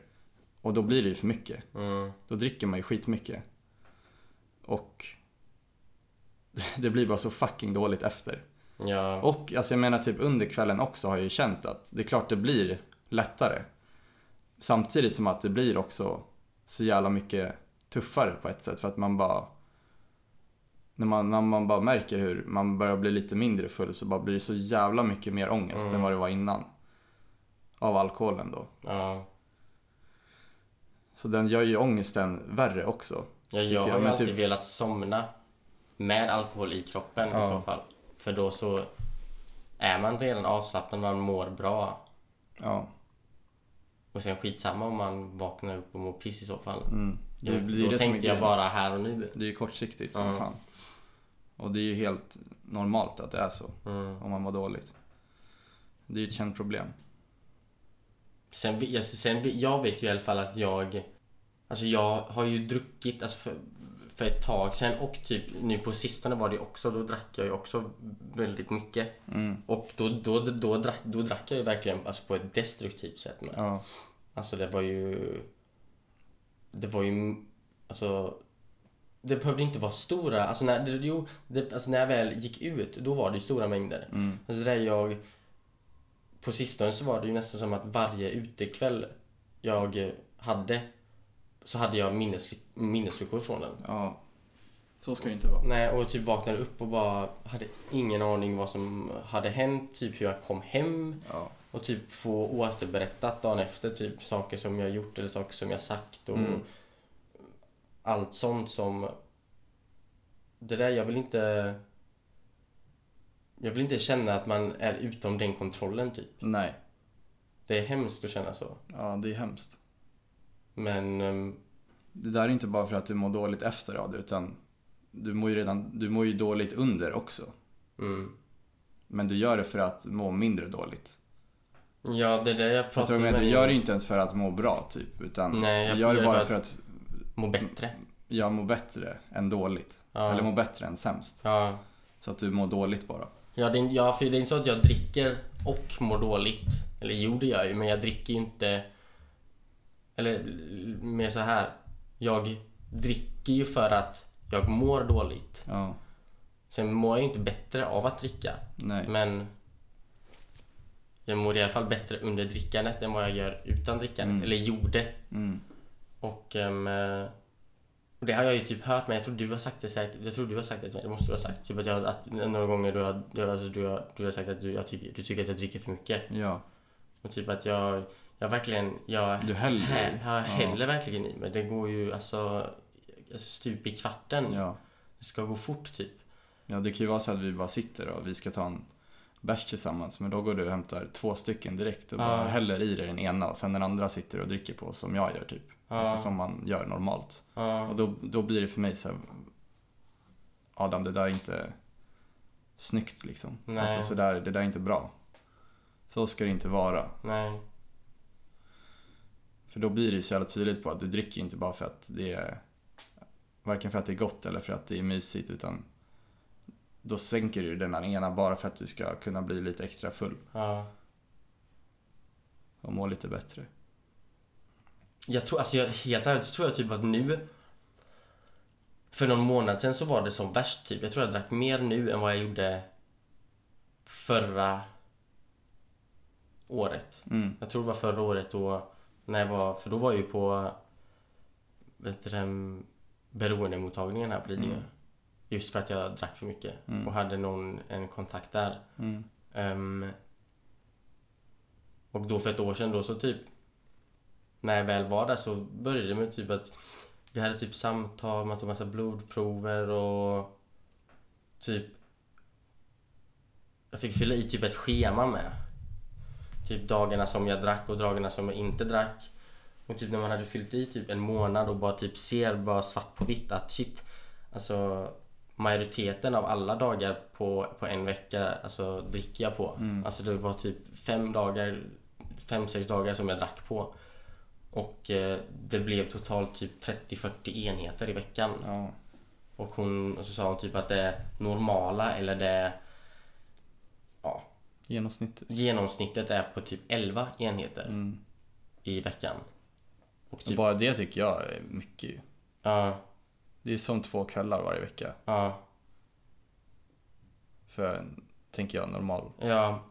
Och då blir det ju för mycket.
Mm.
Då dricker man ju skitmycket. Och det blir bara så fucking dåligt efter.
Ja.
Och alltså jag menar typ under kvällen också har jag ju känt att det är klart det blir lättare. Samtidigt som att det blir också så jävla mycket tuffare på ett sätt för att man bara när man, när man bara märker hur man börjar bli lite mindre full så bara blir det så jävla mycket mer ångest
Mm.
än vad det var innan. Av alkoholen då.
ja.
Så den gör ju ångesten värre också.
Ja, jag
jag,
har ju
men
alltid
typ-
velat somna med alkohol i kroppen i
Ja.
så fall. För då så är man redan avslappnad, man mår bra.
Ja.
Och sen skitsamma om man vaknar upp och mår piss i så fall.
Mm. Det blir
då
det
tänkte jag bara här och nu.
Det är ju kortsiktigt som
Ja.
fan. Och det är ju helt normalt att det är så.
Mm.
Om man mår dåligt. Det är ju ett känt problem.
Sen, vi- alltså, sen, jag vet ju i alla fall att jag Alltså jag har ju druckit alltså för, för ett tag sedan och typ nu på sistone var det också, då drack jag ju också väldigt mycket.
Mm.
Och då, då, då, då, drack, då drack jag ju verkligen alltså på ett destruktivt sätt med.
Ja.
Alltså det var ju... Det var ju... Alltså... Det behövde inte vara stora, alltså när, det, jo, det, alltså när jag väl gick ut, då var det ju stora mängder.
Mm.
Alltså där jag... På sistone så var det ju nästan som att varje utekväll jag hade så hade jag minnesluckor från den.
ja. Så ska det inte vara.
Nej, och typ vaknade upp och bara hade ingen aning vad som hade hänt, typ hur jag kom hem
Ja.
och typ få återberättat dagen efter, typ saker som jag gjort eller saker som jag sagt och
Mm.
Allt sånt som... Det där, jag vill inte... Jag vill inte känna att man är utom den kontrollen typ.
Nej.
Det är hemskt att känna så.
Ja, det är hemskt.
Men... ehm,
Det där är inte bara för att du mår dåligt efter av det, utan du mår ju redan, du mår ju dåligt under också.
Mm.
Men du gör det för att må mindre dåligt.
Ja, det är det jag pratar med
du gör
om.
det inte ens för att må bra typ, utan
Nej, jag
du gör det bara
för
för
att-
att
Må bättre.
jag mår bättre än dåligt.
Ja.
Eller må bättre än sämst.
Ja.
Så att du mår dåligt bara.
Ja, det är, ja, för det är inte så att jag dricker och mår dåligt. Eller jo, det gör jag ju, men jag dricker ju inte... Eller mer så här. Jag dricker ju för att jag mår dåligt.
Ja,
Sen mår jag ju inte bättre av att dricka.
nej.
Men jag mår i alla fall bättre under drickandet än vad jag gör utan drickandet.
Mm.
Eller gjorde.
Mm.
Och eh, Och det har jag ju typ hört men jag tror du har sagt det säkert. Jag tror du har sagt det, det måste du ha sagt. Typ att jag, att några gånger du har, du, alltså, du har, du har sagt att du, jag tycker, du tycker att jag dricker för mycket.
Ja.
Och typ att jag, jag verkligen, jag,
Du häller
hä, jag
Ja.
häller verkligen i mig. Det går ju alltså, alltså stup i kvarten.
Ja.
Det ska gå fort typ.
Ja, det kan ju vara så att vi bara sitter och vi ska ta en bärs tillsammans. Men då går du och hämtar två stycken direkt och bara
Ja.
häller i dig den ena och sen den andra sitter och dricker på som jag gör typ.
Ja.
Alltså som man gör normalt.
Ja.
Och då, då blir det för mig så här, Adam, det där är inte snyggt liksom.
Nej.
Alltså så där, det där är inte bra. Så ska det inte vara.
Nej.
För då blir det ju så jävla tydligt på att du dricker inte bara för att det är Varken för att det är gott eller för att det är mysigt utan Då sänker du den här ena bara för att du ska kunna bli lite extra full
Ja.
och må lite bättre.
Jag tror, alltså jag, helt ärligt så tror jag typ att nu För någon månad sedan så var det som värst typ. Jag tror jag drack mer nu än vad jag gjorde förra året.
Mm.
Jag tror det var förra året då när jag var, för då var jag ju på vet du, den beroendemottagningen här på Lidingö.
Mm.
Just för att jag drack för mycket
Mm.
och hade någon, en kontakt där. Ehm, och då för ett år sedan då så typ när jag väl var där så började det med typ att vi hade typ samtal, man tog massa blodprover och typ jag fick fylla i typ ett schema med. Typ dagarna som jag drack och dagarna som jag inte drack. Och typ när man hade fyllt i typ en månad och bara typ ser bara svart på vitt att shit, alltså majoriteten av alla dagar på, på en vecka alltså dricker jag på.
Mm.
Alltså det var typ fem dagar, fem, sex dagar som jag drack på. Och eh, det blev totalt typ 30-40 enheter i veckan.
Ja.
Och, hon, och så sa hon typ att det normala eller det ja,
Genomsnittet.
genomsnittet är på typ 11 enheter
Mm.
i veckan. Och
Och
typ,
bara det tycker jag är mycket ju.
ja,
Det är som två kvällar varje vecka.
ja,
För en, tänker jag, normal.
ja.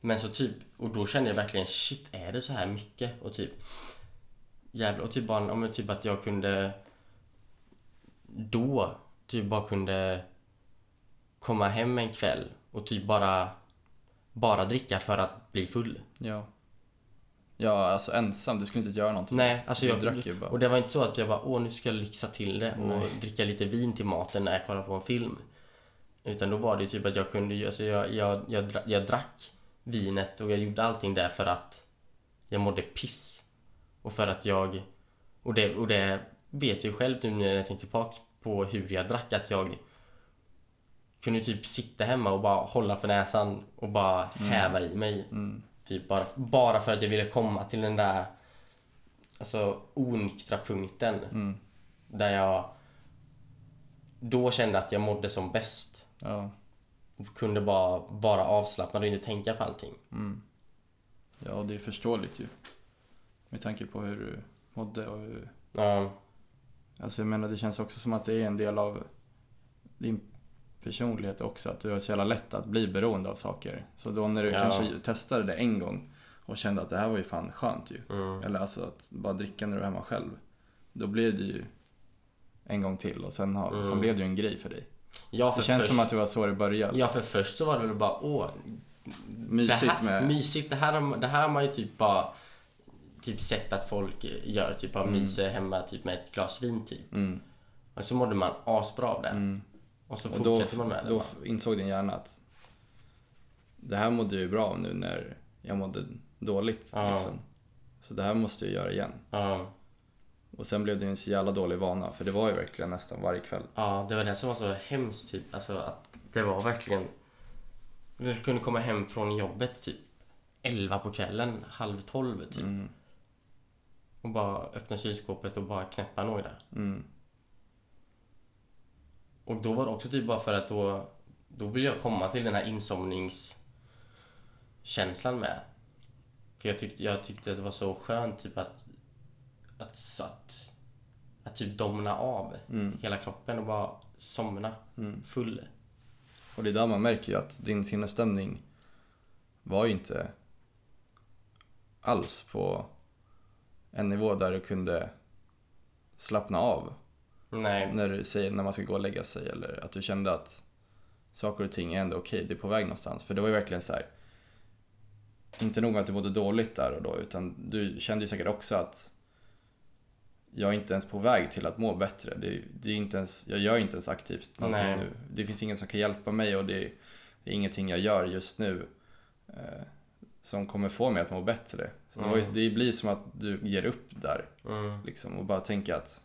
Men så typ, och då kände jag verkligen shit, är det så här mycket? Och typ jävlar, och typ bara, men typ att jag kunde då typ bara kunde komma hem en kväll och typ bara bara dricka för att bli full.
Ja. Ja, alltså ensam. Du skulle inte göra någonting.
Nej, alltså jag,
drack ju bara.
Och det var inte så att jag bara, åh nu ska jag lyxa till det och
Nej.
dricka lite vin till maten när jag kollar på en film. Utan då var det ju typ att jag kunde alltså jag, jag, jag, jag drack vinet och jag gjorde allting där för att jag mådde piss. Och för att jag, och det, och det vet jag ju själv nu när jag tänker tillbaka på hur jag drack att jag kunde typ sitta hemma och bara hålla för näsan och bara häva i mig.
Mm.
Typ bara, bara för att jag ville komma till den där alltså onyktra punkten
Mm.
där jag då kände att jag mådde som bäst
Ja.
och kunde bara vara avslappnad och inte tänka på allting.
Mm. Ja, det är förståeligt ju. Med tanke på hur du mådde och hur...
Ja,
Alltså jag menar, det känns också som att det är en del av din personlighet också. Att du har så jävla lätt att bli beroende av saker. Så då när du
Ja.
kanske testade det en gång och kände att det här var ju fan skönt ju.
mm.
Eller alltså att bara dricka när du är hemma själv. Då blev det ju en gång till och sen, har,
Mm.
blev det ju en grej för dig.
ja, för
Det känns
först,
som att det var så det började.
Ja, för först så var det väl bara åh,
Mysigt
det här,
med...
Mysigt, det här, det här har man ju typ bara typ sett att folk gör, typ bara
Mm.
myser hemma typ med ett glas vin typ.
Mm,
Och så mådde man asbra av det.
mm.
Och så fortsätter man med det
då
bara.
insåg din hjärna att det här mådde ju bra nu när jag mådde dåligt.
Ja.
Liksom. Så det här måste jag göra igen.
Ja,
Och sen blev det en så jävla dålig vana, för det var ju verkligen nästan varje kväll.
ja, det var det som var så hemskt typ. Alltså att det var verkligen... Vi kunde komma hem från jobbet typ 11 på kvällen, halv 12 typ.
Mm,
Och bara öppna kylskåpet och bara knäppa några.
mm,
Och då var det också typ bara för att då, då vill jag komma till den här insomningskänslan med. För jag tyckte, jag tyckte att det var så skönt typ att, att, att, att typ domna av
mm,
hela kroppen och bara somna
mm.
full.
Och det är där man märker ju att din sinnesstämning var ju inte alls på en nivå där du kunde slappna av.
Nej.
när, du säger, när man ska gå och lägga sig eller att du kände att saker och ting är ändå okej, det är på väg någonstans. För det var ju verkligen så här. inte nog att du mådde dåligt där och då, utan du kände ju säkert också att jag är inte ens på väg till att må bättre. Det, det är inte ens, jag gör inte ens aktivt någonting
Nej.
nu. Det finns ingen som kan hjälpa mig och det, det är ingenting jag gör just nu eh, som kommer få mig att må bättre. Så det, var ju,
Mm.
det blir som att du ger upp där
Mm.
liksom och bara tänker att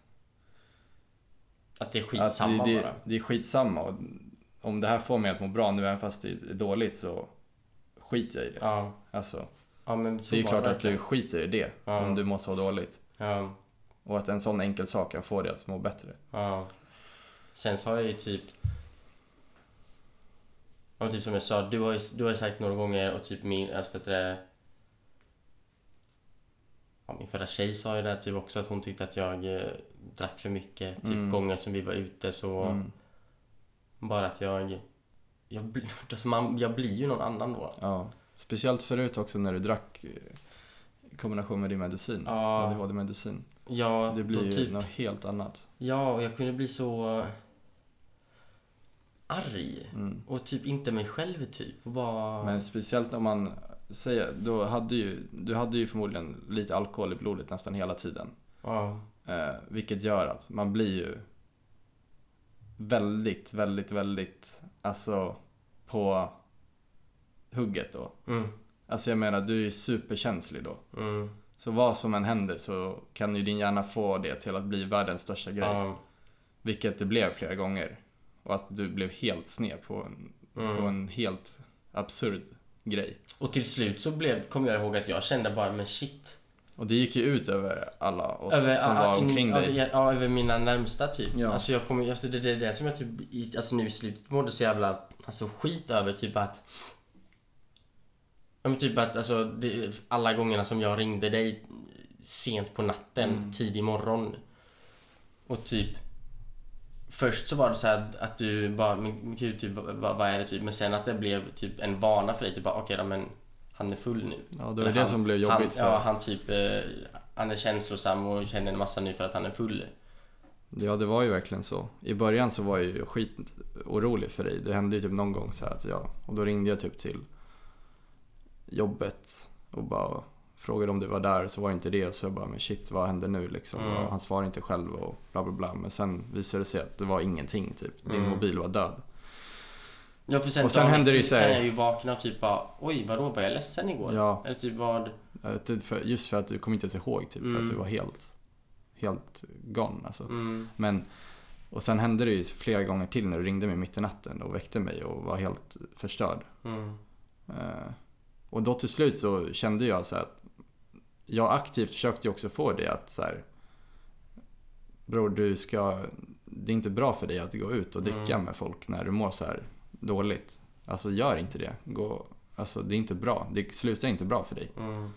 Att det är skitsamma
det, det,
bara.
det är skitsamma och om det här får mig att må bra nu även fast det är dåligt så skiter jag i det.
Ja.
Alltså,
Ja
det är ju klart att du skiter i det
Ja.
om du mår så dåligt.
Ja.
Och att en sån enkel sak kan få dig att må bättre.
Ja. Sen så har jag ju typ... Ja, typ som jag sa, du har ju, du har ju sagt några gånger och typ min, alltså för att det... Ja, min förra tjej sa ju det typ också att hon tyckte att jag eh, drack för mycket. Typ
Mm.
gånger som vi var ute så...
Mm.
Bara att jag... Jag, alltså man, jag blir ju någon annan då.
Ja. Speciellt förut också när du drack eh, i kombination med din medicin.
Ja.
ADHD-medicin.
Ja,
Det blir
då
ju
typ,
något helt annat.
Ja, och jag kunde bli så... Arg.
Mm.
Och typ inte mig själv typ. Och bara...
Men speciellt om man säger, då hade ju, du hade ju förmodligen lite alkohol i blodet nästan hela tiden.
Ja.
Eh, vilket gör att man blir ju väldigt, väldigt, väldigt, alltså på hugget då.
Mm.
Alltså jag menar, du är ju superkänslig då.
Mm.
Så vad som än händer så kan ju din hjärna få det till att bli världens största grej.
Ja.
Vilket det blev flera gånger. Och att du blev helt sned på en,
Mm.
på en helt absurd grej.
Och till slut så blev, kom jag ihåg att jag kände bara, men shit.
Och det gick ju ut över alla oss
Över,
som
ja,
var
in-
omkring dig.
Över, ja, över mina närmsta typ.
Ja.
Alltså jag kommer, alltså det, det är det som jag typ, i, alltså nu i slutet mådde så jävla, alltså skit över typ att Ja men typ att alltså, det, alla gångerna som jag ringde dig sent på natten,
Mm.
tidig morgon. Och typ Först så var det så här att du bara, men gud typ vad, vad är det typ? Men sen att det blev typ en vana för dig, typ bara okej då men han är full nu.
Ja, det var
Eller
det
han-
som blev jobbigt
han,
för
Ja, han typ, eh, han är känslosam och känner en massa nu för att han är full.
Ja, det var ju verkligen så. I början så var jag ju skit orolig för dig. Det hände ju typ någon gång så att jag, och då ringde jag typ till jobbet och bara frågade om du var där, så var inte det. Så jag bara, men shit, vad händer nu liksom?
Mm.
Och han svarade inte själv och bla bla bla. Men sen visade det sig att det var ingenting typ. Din
Mm.
mobil var död.
Ja, för sen,
Och sen händer det ju
efter
så här-
kan jag ju vakna och typ bara oj vadå var jag ledsen igår?
Ja.
Eller typ vad?
För- Just för att du kom inte ens ihåg typ, för
Mm.
att du var helt, helt gone alltså.
Mm,
Men, och sen hände det ju flera gånger till när du ringde mig mitt i natten och väckte mig och var helt förstörd.
mm,
Eh, och då till slut så kände jag så att jag aktivt försökte ju också få det att så här, Bror du ska, det är inte bra för dig att gå ut och dricka
Mm.
med folk när du mår så här dåligt. Alltså gör inte det. Gå, alltså det är inte bra. Det slutar inte bra för dig.
mm,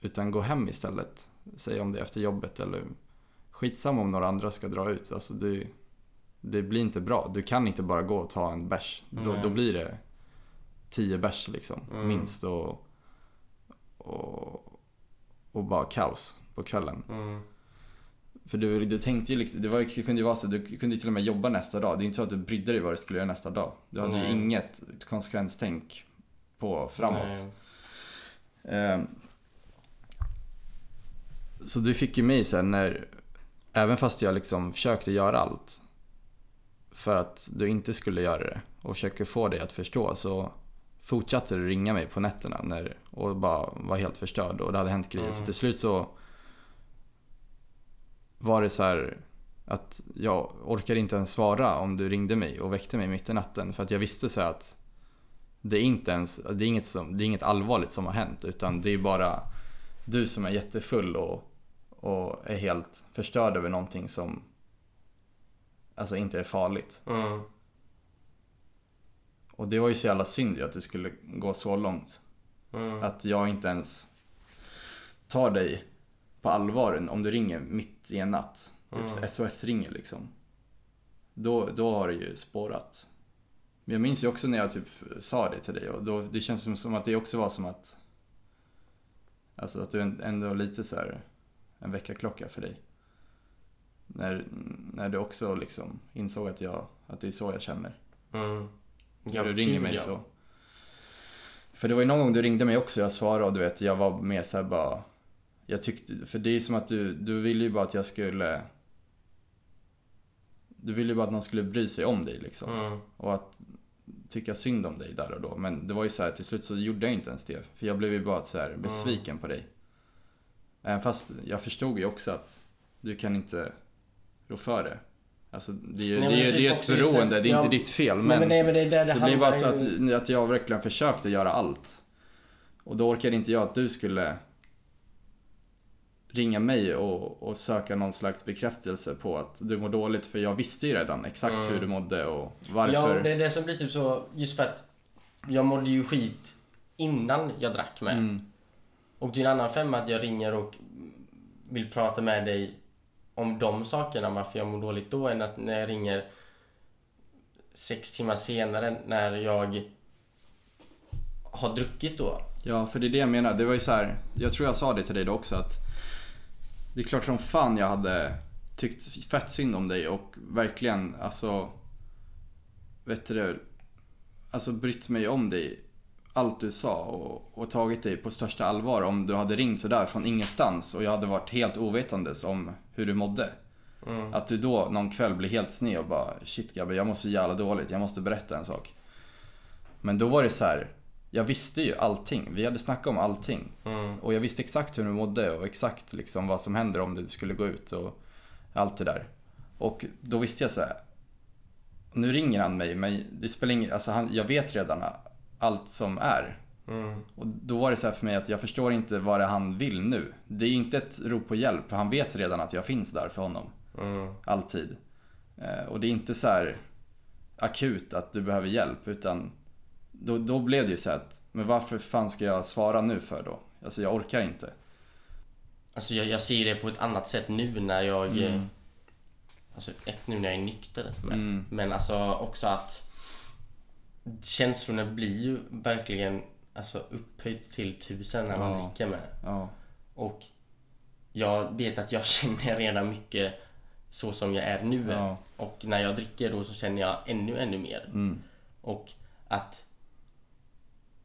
Utan gå hem istället. Säg om det är efter jobbet eller skitsamma om några andra ska dra ut. Alltså det, det blir inte bra. Du kan inte bara gå och ta en bärs. Då, då blir det tio bärs liksom,
Mm.
minst. Och, och, och bara kaos på kvällen.
mm.
För du, du tänkte ju liksom, det, var, det kunde ju vara så, du kunde ju till och med jobba nästa dag. Det är inte så att du brydde dig vad du skulle göra nästa dag. Du hade ju
Nej.
inget konsekvenstänk på framåt. Ehm, Så du fick ju mig sen när, även fast jag liksom försökte göra allt för att du inte skulle göra det och försöker få dig att förstå så fortsatte du ringa mig på nätterna när, och bara var helt förstörd och det hade hänt grejer. Så
Mm.
till slut så var det så här att jag orkade inte ens svara om du ringde mig och väckte mig mitt i natten för att jag visste så att det är inte ens, det är inget, som, det är inget allvarligt som har hänt utan det är bara du som är jättefull och, och är helt förstörd över någonting som alltså inte är farligt.
Mm.
Och det var ju så jävla synd ju att det skulle gå så långt.
Mm.
Att jag inte ens tar dig på allvar om du ringer mitt i en natt. Typ
Mm.
SOS ringer liksom. Då, då har det ju spårat. Men jag minns ju också när jag typ sa det till dig och då, det känns som, som att det också var som att Alltså att du ändå lite så här en väckarklocka för dig. När, när du också liksom insåg att, jag, att det är så jag känner.
Mm.
När du ringer
gud,
mig
ja.
så. För det var ju någon gång du ringde mig också, jag svarade och du vet, jag var mer såhär bara... Jag tyckte, för det är som att du, du ville ju bara att jag skulle... Du ville ju bara att någon skulle bry sig om dig liksom.
Mm.
Och att tycka synd om dig där och då. Men det var ju så här, till slut så gjorde jag inte ens det. För jag blev ju bara så här besviken på dig. Även fast jag förstod ju också att du kan inte rå för det. Alltså det är ju
Nej,
det är,
typ
det är ett beroende,
det-
är
ja,
inte ditt fel.
Men,
Men,
nej, men det, är där det,
det blir bara så att, att jag verkligen försökte göra allt. Och då orkade inte jag att du skulle ringa mig och, och söka någon slags bekräftelse på att du mår dåligt. För jag visste ju redan exakt
Mm.
hur du mådde och varför.
Ja, det är det som blir typ så, just för att jag mådde ju skit innan jag drack med.
Mm.
Och det är en annan femma att jag ringer och vill prata med dig om de sakerna, varför jag mår dåligt då, än att när jag ringer sex timmar senare när jag har druckit då.
Ja, för det är det jag menar. Det var ju så här, jag tror jag sa det till dig då också att det är klart som fan jag hade tyckt fett synd om dig och verkligen alltså vet du alltså brytt mig om dig allt du sa och, och tagit dig på största allvar om du hade ringt sådär från ingenstans och jag hade varit helt ovetandes om hur du mådde.
Mm.
Att du då någon kväll blir helt sned och bara shit grabbar jag mår så jävla dåligt, jag måste berätta en sak. Men då var det så här. jag visste ju allting, vi hade snackat om allting.
Mm.
Och jag visste exakt hur du mådde och exakt liksom vad som händer om du skulle gå ut och allt det där. Och då visste jag så här. Nu ringer han mig men det spelar ingen, alltså han, jag vet redan allt som är.
Mm.
Och då var det så här för mig att jag förstår inte vad det är han vill nu. Det är inte ett rop på hjälp, för han vet redan att jag finns där för honom.
Mm.
Alltid. Eh, och det är inte så här akut att du behöver hjälp utan då, då blev det ju så att, men varför fan ska jag svara nu för då? Alltså jag orkar inte.
Alltså jag, jag ser det på ett annat sätt nu när jag...
Mm.
Alltså ett nu när jag är nykter. Men,
Mm.
men alltså också att känslorna blir ju verkligen alltså upphöjt till tusen när man
Ja.
dricker med.
Ja.
Och jag vet att jag känner redan mycket så som jag är nu.
Ja.
Och när jag dricker då så känner jag ännu, ännu mer.
Mm.
Och att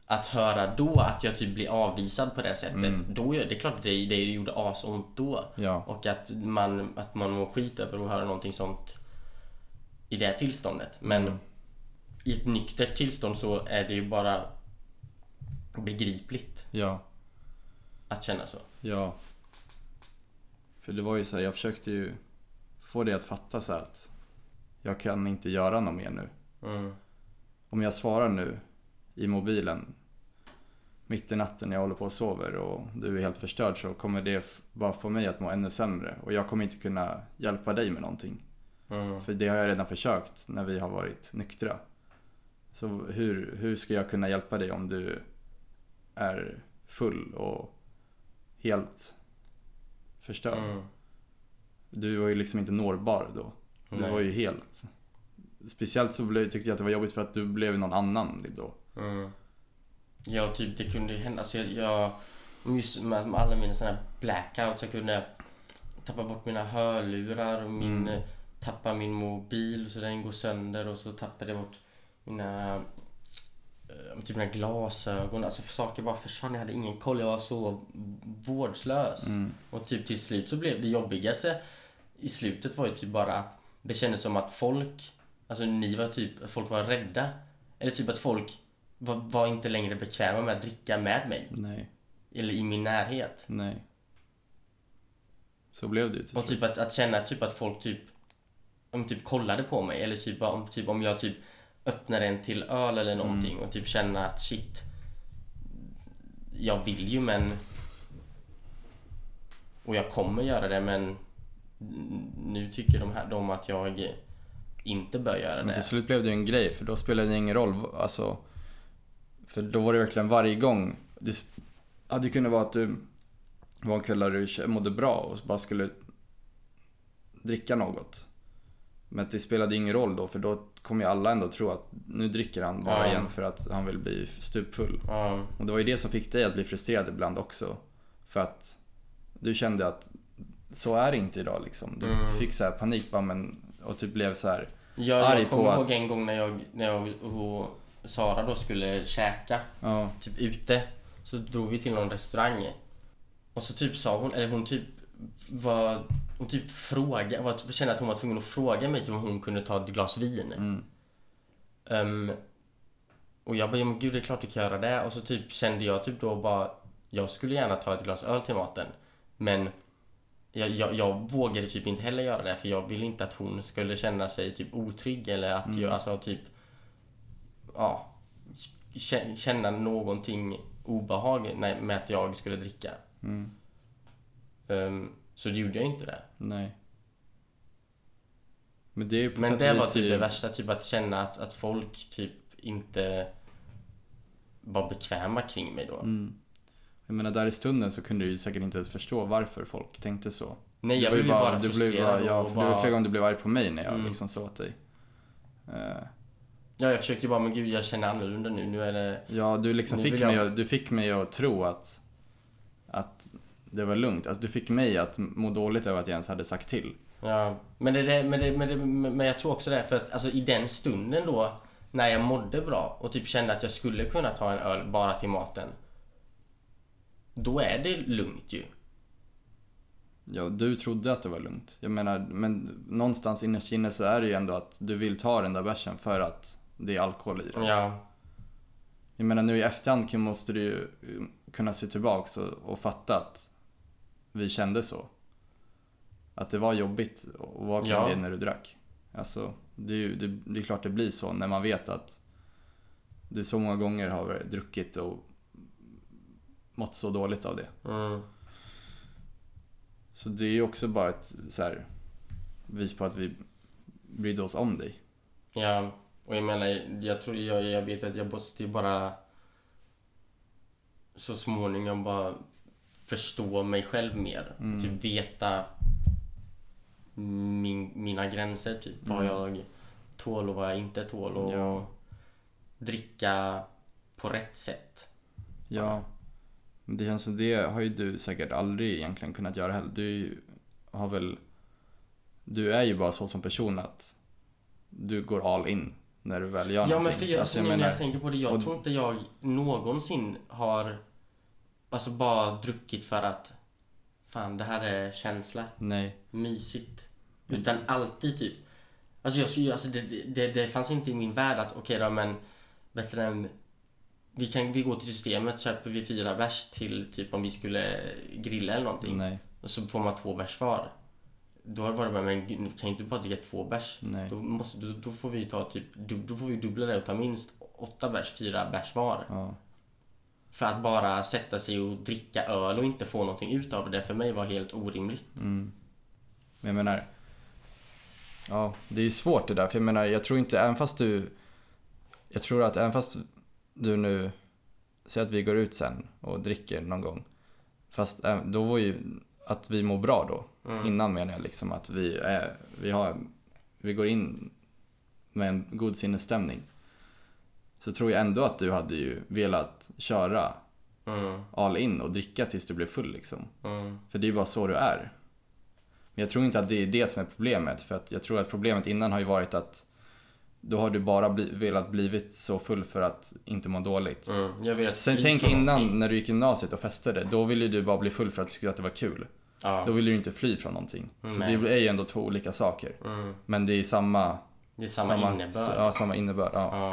att höra då att jag typ blir avvisad på det sättet.
Mm.
Då, det är klart att det, det gjorde asont då.
Ja.
Och att man, att man mår skit över att höra någonting sånt i det tillståndet. Men
Mm.
I ett nyktert tillstånd så är det ju bara begripligt
Ja.
att känna så.
Ja. För det var ju så här, jag försökte ju få dig att fatta så att jag kan inte göra något mer nu.
Mm.
Om jag svarar nu i mobilen mitt i natten när jag håller på och sover och du är helt förstörd så kommer det bara få mig att må ännu sämre och jag kommer inte kunna hjälpa dig med någonting.
Mm.
För det har jag redan försökt när vi har varit nyktra. Så hur, hur ska jag kunna hjälpa dig om du är full och helt förstörd?
Mm.
Du var ju liksom inte nårbar då. Du
Nej.
var ju helt... Speciellt så blev, tyckte jag att det var jobbigt för att du blev någon annan då.
Mm. Ja, typ det kunde ju hända. Alltså jag, jag just med, med alla mina sådana blackouts. Jag kunde tappa bort mina hörlurar och min,
Mm.
tappa min mobil så den går sönder och så tappade jag bort mina eh, typ mina glasögon. Alltså saker bara försvann. Jag hade ingen koll. Jag var så vårdslös.
Mm.
Och typ till slut så blev det jobbigaste i slutet var ju typ bara att det kändes som att folk, alltså ni var typ, folk var rädda. Eller typ att folk var, var inte längre bekväma med att dricka med mig.
Nej,
Eller i min närhet.
nej. Så blev det ju till
Och
slut.
typ att, att känna typ att folk typ, om typ kollade på mig. Eller typ om, typ om jag typ öppnade en till öl eller någonting och typ känna att shit. Jag vill ju men och jag kommer göra det men nu tycker de här de att jag inte bör göra
Men
det.
till slut blev det ju en grej för då spelade det ingen roll. Alltså, för då var det verkligen varje gång. Det hade kunnat vara att du var en kväll där du mådde bra och bara skulle dricka något. Men det spelade ingen roll då för då kommer ju alla ändå tro att nu dricker han bara
Ja.
igen för att han vill bli stupfull.
Ja,
Och det var ju det som fick dig att bli frustrerad ibland också. För att du kände att så är det inte idag liksom. Du,
Mm.
du fick så här panik bara, men, och typ blev så här.
Jag,
Arg
jag
på
kommer
att-
ihåg en gång när jag, när jag och Sara då skulle käka,
ja,
typ ute. Så drog vi till någon restaurang. Och så typ sa hon, eller hon typ var, hon typ frågade, var, kände att hon var tvungen att fråga mig typ om hon kunde ta ett glas vin.
mm,
Ehm, och jag bara, ja men gud det är klart du kan göra det. Och så typ kände jag typ då bara, jag skulle gärna ta ett glas öl till maten. Men jag, jag, jag vågade typ inte heller göra det för jag ville inte att hon skulle känna sig typ otrygg eller att
Mm.
jag, alltså typ, ja, kä- känna någonting obehag med att jag skulle dricka.
mm,
Ehm, så gjorde jag inte det.
nej. Men det är på
Men det var typ det värsta, typ att känna att, att folk typ inte var bekväma kring mig då.
Mm. Jag menar där i stunden så kunde du ju säkert inte ens förstå varför folk tänkte så.
Nej,
Du
jag blev ju bara,
du
frustrerad
blev bara, ja, för det var
bara...
flera gånger du blev arg på mig när jag
Mm.
liksom sa åt dig. Eh,
Ja, jag försökte ju bara, men gud jag känner annorlunda nu. Nu är det...
ja, du liksom fick
jag-
mig, du fick mig att tro att det var lugnt. Alltså du fick mig att må dåligt över att jag ens hade sagt till.
Ja, men det, det, men, det, men, det, men jag tror också det, för att alltså, i den stunden då, när jag mådde bra och typ kände att jag skulle kunna ta en öl bara till maten. Då är det lugnt ju.
Ja, du trodde att det var lugnt. Jag menar, men någonstans innerst inne så är det ju ändå att du vill ta den där bärsen för att det är alkohol i den.
Ja,
Jag menar nu i efterhand måste du ju kunna se tillbaks och, och fatta att vi kände så. Att det var jobbigt att vara kring
Ja.
det när du drack. Alltså, det är ju det, det är klart det blir så när man vet att du så många gånger har druckit och mått så dåligt av det.
mm,
Så det är ju också bara ett så här, bevis på att vi brydde oss om dig.
ja. Och jag menar, jag tror, jag, jag vet att jag måste ju bara så småningom bara förstå mig själv mer.
Mm.
Typ veta min, mina gränser, typ. Vad
Mm.
jag tål och vad jag inte tål. Och
Ja.
dricka på rätt sätt.
Ja, men det känns som det har ju du säkert aldrig egentligen kunnat göra heller. Du har väl... Du är ju bara så som person att du går all in när du väl gör
Ja
någonting.
men för jag,
Alltså,
alltså, nu när
menar-
jag tänker på det, jag
och-
tror inte jag någonsin har Alltså bara druckit för att Fan det här är känsla,
Nej.
mysigt. Utan alltid typ Alltså, jag, alltså det, det, det fanns inte i min värld att okej då men Bättre än vi, kan, vi går till systemet, köper vi fyra bärs till typ om vi skulle grilla eller någonting
Nej.
Och så får man två bärs var Då har det varit bara, men kan ju inte bara dricka två bärs
Nej.
då, måste, då, då får vi ta typ, då får vi dubbla det och ta minst åtta bärs, fyra bärs var.
Ja.
För att bara sätta sig och dricka öl och inte få någonting ut av det för mig var helt orimligt.
Mm. Men jag menar... Ja, det är ju svårt det där. För jag menar, jag tror inte, även fast du... Jag tror att även fast du nu... Säg att vi går ut sen och dricker någon gång. Fast även- då var ju att vi mår bra då.
Mm.
Innan menar jag liksom att vi är... Vi har... Vi går in med en god sinnesstämning. Så tror jag ändå att du hade ju velat köra
Mm,
all in och dricka tills du blev full liksom.
mm,
För det är ju bara så du är. Men jag tror inte att det är det som är problemet. För att jag tror att problemet innan har ju varit att då har du bara bli, velat blivit så full för att inte må dåligt.
mm.
Sen tänk innan
någonting.
när du gick gymnasiet och festade. Då ville du bara bli full för att du skulle att det var kul.
Ja.
Då ville du inte fly från någonting. Så
Nej.
det är ju ändå två olika saker.
Mm.
Men det är samma...
Det är samma, innebörd.
Ja, samma innebörd. Ja.
Ja.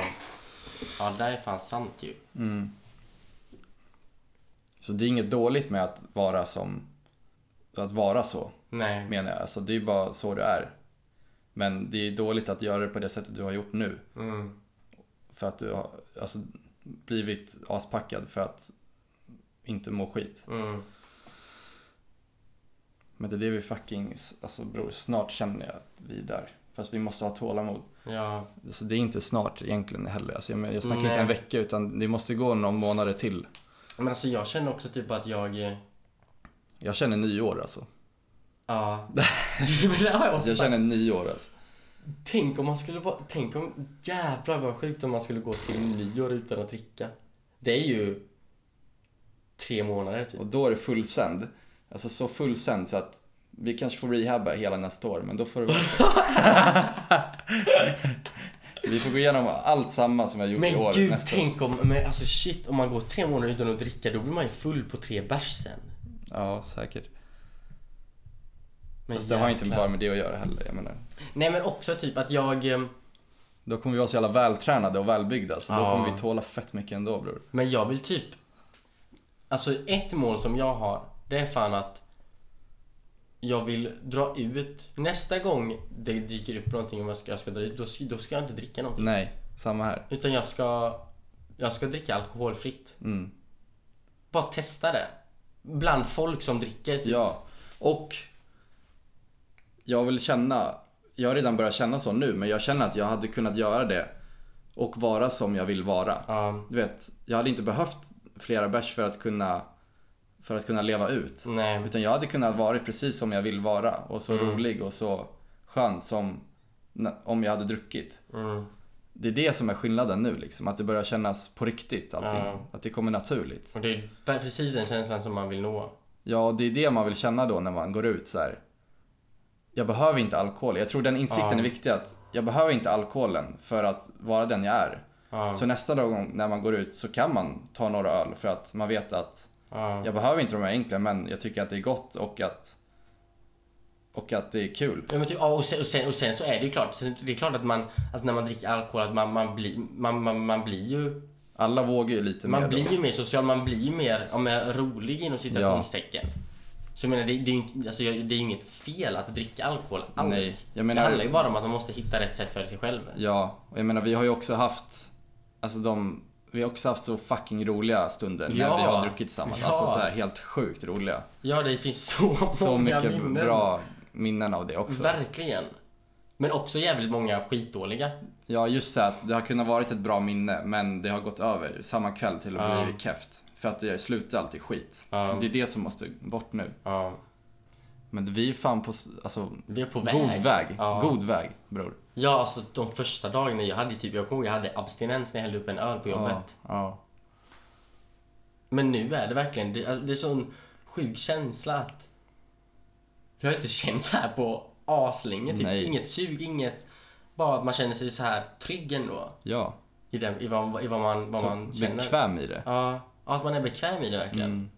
Ja, det är fan sant ju.
Mm. Så det är inget dåligt med att vara som... Att vara så.
Nej.
menar jag. Alltså det är bara så det är. Men det är dåligt att göra det på det sättet du har gjort nu.
Mm.
För att du har alltså, blivit aspackad för att inte må skit.
Mm.
Men det är det vi fucking, alltså bror, snart känner jag att vi är där. Fast vi måste ha tålamod.
Ja.
Så det är inte snart egentligen heller. Alltså jag, jag snackar
Nej.
inte en vecka utan det måste gå några månader till.
Men alltså jag känner också typ att jag... eh,
Jag känner nyår alltså.
Ja.
Alltså jag känner nyår alltså.
Tänk om man skulle vara... Tänk om... Jävlar vad sjukt om man skulle gå till nyår utan att dricka. Det är ju... Tre månader typ.
Och då är det fullsänd. Alltså så fullsänd så att Vi kanske får rehabba hela nästa år, men då får det vara så. Vi får gå igenom allt samma som har gjort i
Men
år
gud,
nästa år.
tänk om, men alltså shit, om man går tre månader utan att dricka, då blir man ju full på tre bärs sen.
Ja, säkert.
Men
Fast det har inte bara med det att göra heller. Jag menar.
Nej men också typ att jag, eh,
Då kommer vi vara så jävla vältränade och välbyggda, så då
Ja.
kommer vi tåla fett mycket ändå bror.
men jag vill typ Alltså ett mål som jag har, det är fan att jag vill dra ut Nästa gång det dyker upp någonting om jag ska, jag ska dra ut, då, då ska jag inte dricka någonting.
Nej, samma här.
Utan jag ska Jag ska dricka alkoholfritt.
Mm.
Bara testa det. Bland folk som dricker typ.
Ja, och jag vill känna, jag har redan börjat känna så nu, men jag känner att jag hade kunnat göra det och vara som jag vill vara.
Ja,
Du vet, jag hade inte behövt flera bärs för att kunna, för att kunna leva ut.
nej.
Utan jag hade kunnat vara precis som jag vill vara och så
Mm.
rolig och så skön som om jag hade druckit.
Mm.
Det är det som är skillnaden nu liksom, att det börjar kännas på riktigt allting.
Ja.
Att det kommer naturligt.
Och det är precis den känslan som man vill nå.
Ja, det är det man vill känna då när man går ut så här. Jag behöver inte alkohol. Jag tror den insikten
Ja.
är viktig att jag behöver inte alkoholen för att vara den jag är.
Ja,
Så nästa gång när man går ut så kan man ta några öl för att man vet att
ja,
jag behöver inte de här egentligen men jag tycker att det är gott och att och att det är kul.
Ja, men ja, och, sen, och, sen, och sen så är det ju klart, det är klart att man, alltså när man dricker alkohol, att man, man, blir, man, man, man blir ju,
Alla vågar ju lite
man
mer
blir
då.
ju mer social, man blir ju mer, ja, men rolig inom citationstecken. Så jag menar, det, det är ju alltså, det är inget fel att dricka alkohol alls.
Nej, menar-
Det handlar ju bara om att man måste hitta rätt sätt för sig själv.
Ja, och jag menar vi har ju också haft Alltså de Vi har också haft så fucking roliga stunder när
Ja.
vi har druckit tillsammans.
Ja.
Alltså så här helt sjukt roliga.
Ja, det finns så,
Så
många
mycket
minnen.
bra minnen av det också.
Verkligen. Men också jävligt många skitdåliga.
Ja, just så att det har kunnat varit ett bra minne, men det har gått över samma kväll till att
Ja.
bli keft. För att det slutar alltid skit.
Ja.
Det är det som måste bort nu.
Ja.
Men vi är fan på, alltså,
Vi är på väg.
god väg.
Ja.
God väg, bror.
Ja, alltså de första dagarna jag hade typ, jag kommer jag hade abstinens när jag hällde upp en öl på jobbet.
Ja, ja.
Men nu är det verkligen, det, alltså, det är sån sjuk känsla att... Jag har inte känt så här på aslänge, typ.
Nej.
Inget sug, inget... Bara att man känner sig så här trygg ändå.
ja.
I, den, i, vad, i vad man, vad
Så
man känner.
bekväm i det.
Ja, ja, att man är bekväm i det verkligen.
Mm.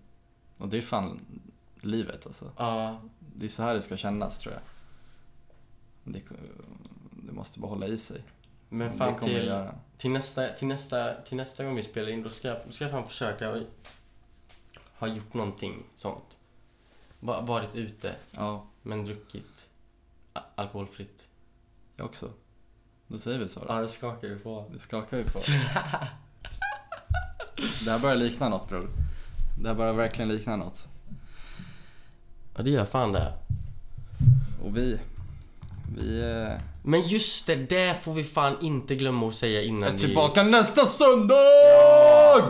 Och det är fan livet alltså.
Ja,
Det är så här det ska kännas tror jag. Det, det måste bara hålla i sig.
men fan till, till, nästa, till, nästa, till nästa gång vi spelar in, då ska jag, ska jag fan försöka ha gjort någonting sånt. Va- Varit ute,
Ja,
men druckit alkoholfritt.
jag också. Då säger vi så då.
Ja, det skakar vi på.
Det skakar vi på. Det här börjar likna något bror. Det här börjar verkligen likna något.
Ja, det gör fan det.
Och vi, vi eh,
Men just det, det får vi fan inte glömma att säga innan
är
vi...
tillbaka nästa söndag!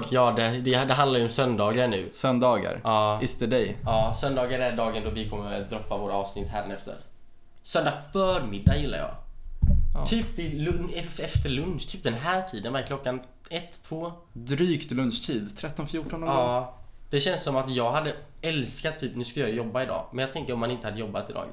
Ja, det, det, det handlar ju om söndagar nu.
Söndagar.
Ja,
Is the day.
ja, söndagar är dagen då vi kommer att droppa våra avsnitt härnefter. Söndag förmiddag gillar jag.
Ja.
Typ lun- ef- efter lunch, typ den här tiden. Vad är klockan? Ett, två?
Drygt lunchtid. 13-14 någon gång.
Ja. Det känns som att jag hade älskat typ, nu ska jag jobba idag. Men jag tänker om man inte hade jobbat idag.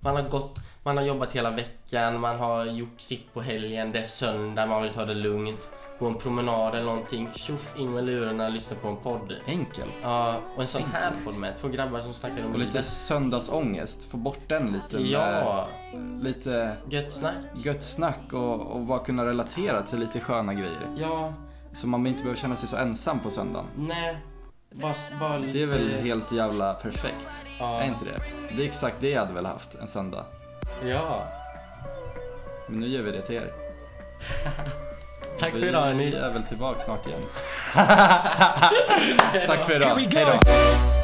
Man har gått, man har jobbat hela veckan, man har gjort sitt på helgen, det är söndag, man vill ta det lugnt. Gå en promenad eller någonting. Tjoff, in med lurarna, lyssna på en podd.
Enkelt.
Ja, och en sån här podd med två grabbar som snackar om
Och lite
livet.
söndagsångest. Få bort den lite
Ja,
med lite
gött snack.
gött snack och, och bara kunna relatera till lite sköna grejer.
Ja,
Så man inte behöver känna sig så ensam på söndagen.
nej. Bara, bara lite...
Det är väl helt jävla perfekt?
Ja.
Är inte det? Det är exakt det jag hade väl haft en söndag.
Ja.
Men nu gör vi det till er.
Tack för
Vi
idag hörni.
är väl tillbaka snart igen. Tack för idag. Hej då.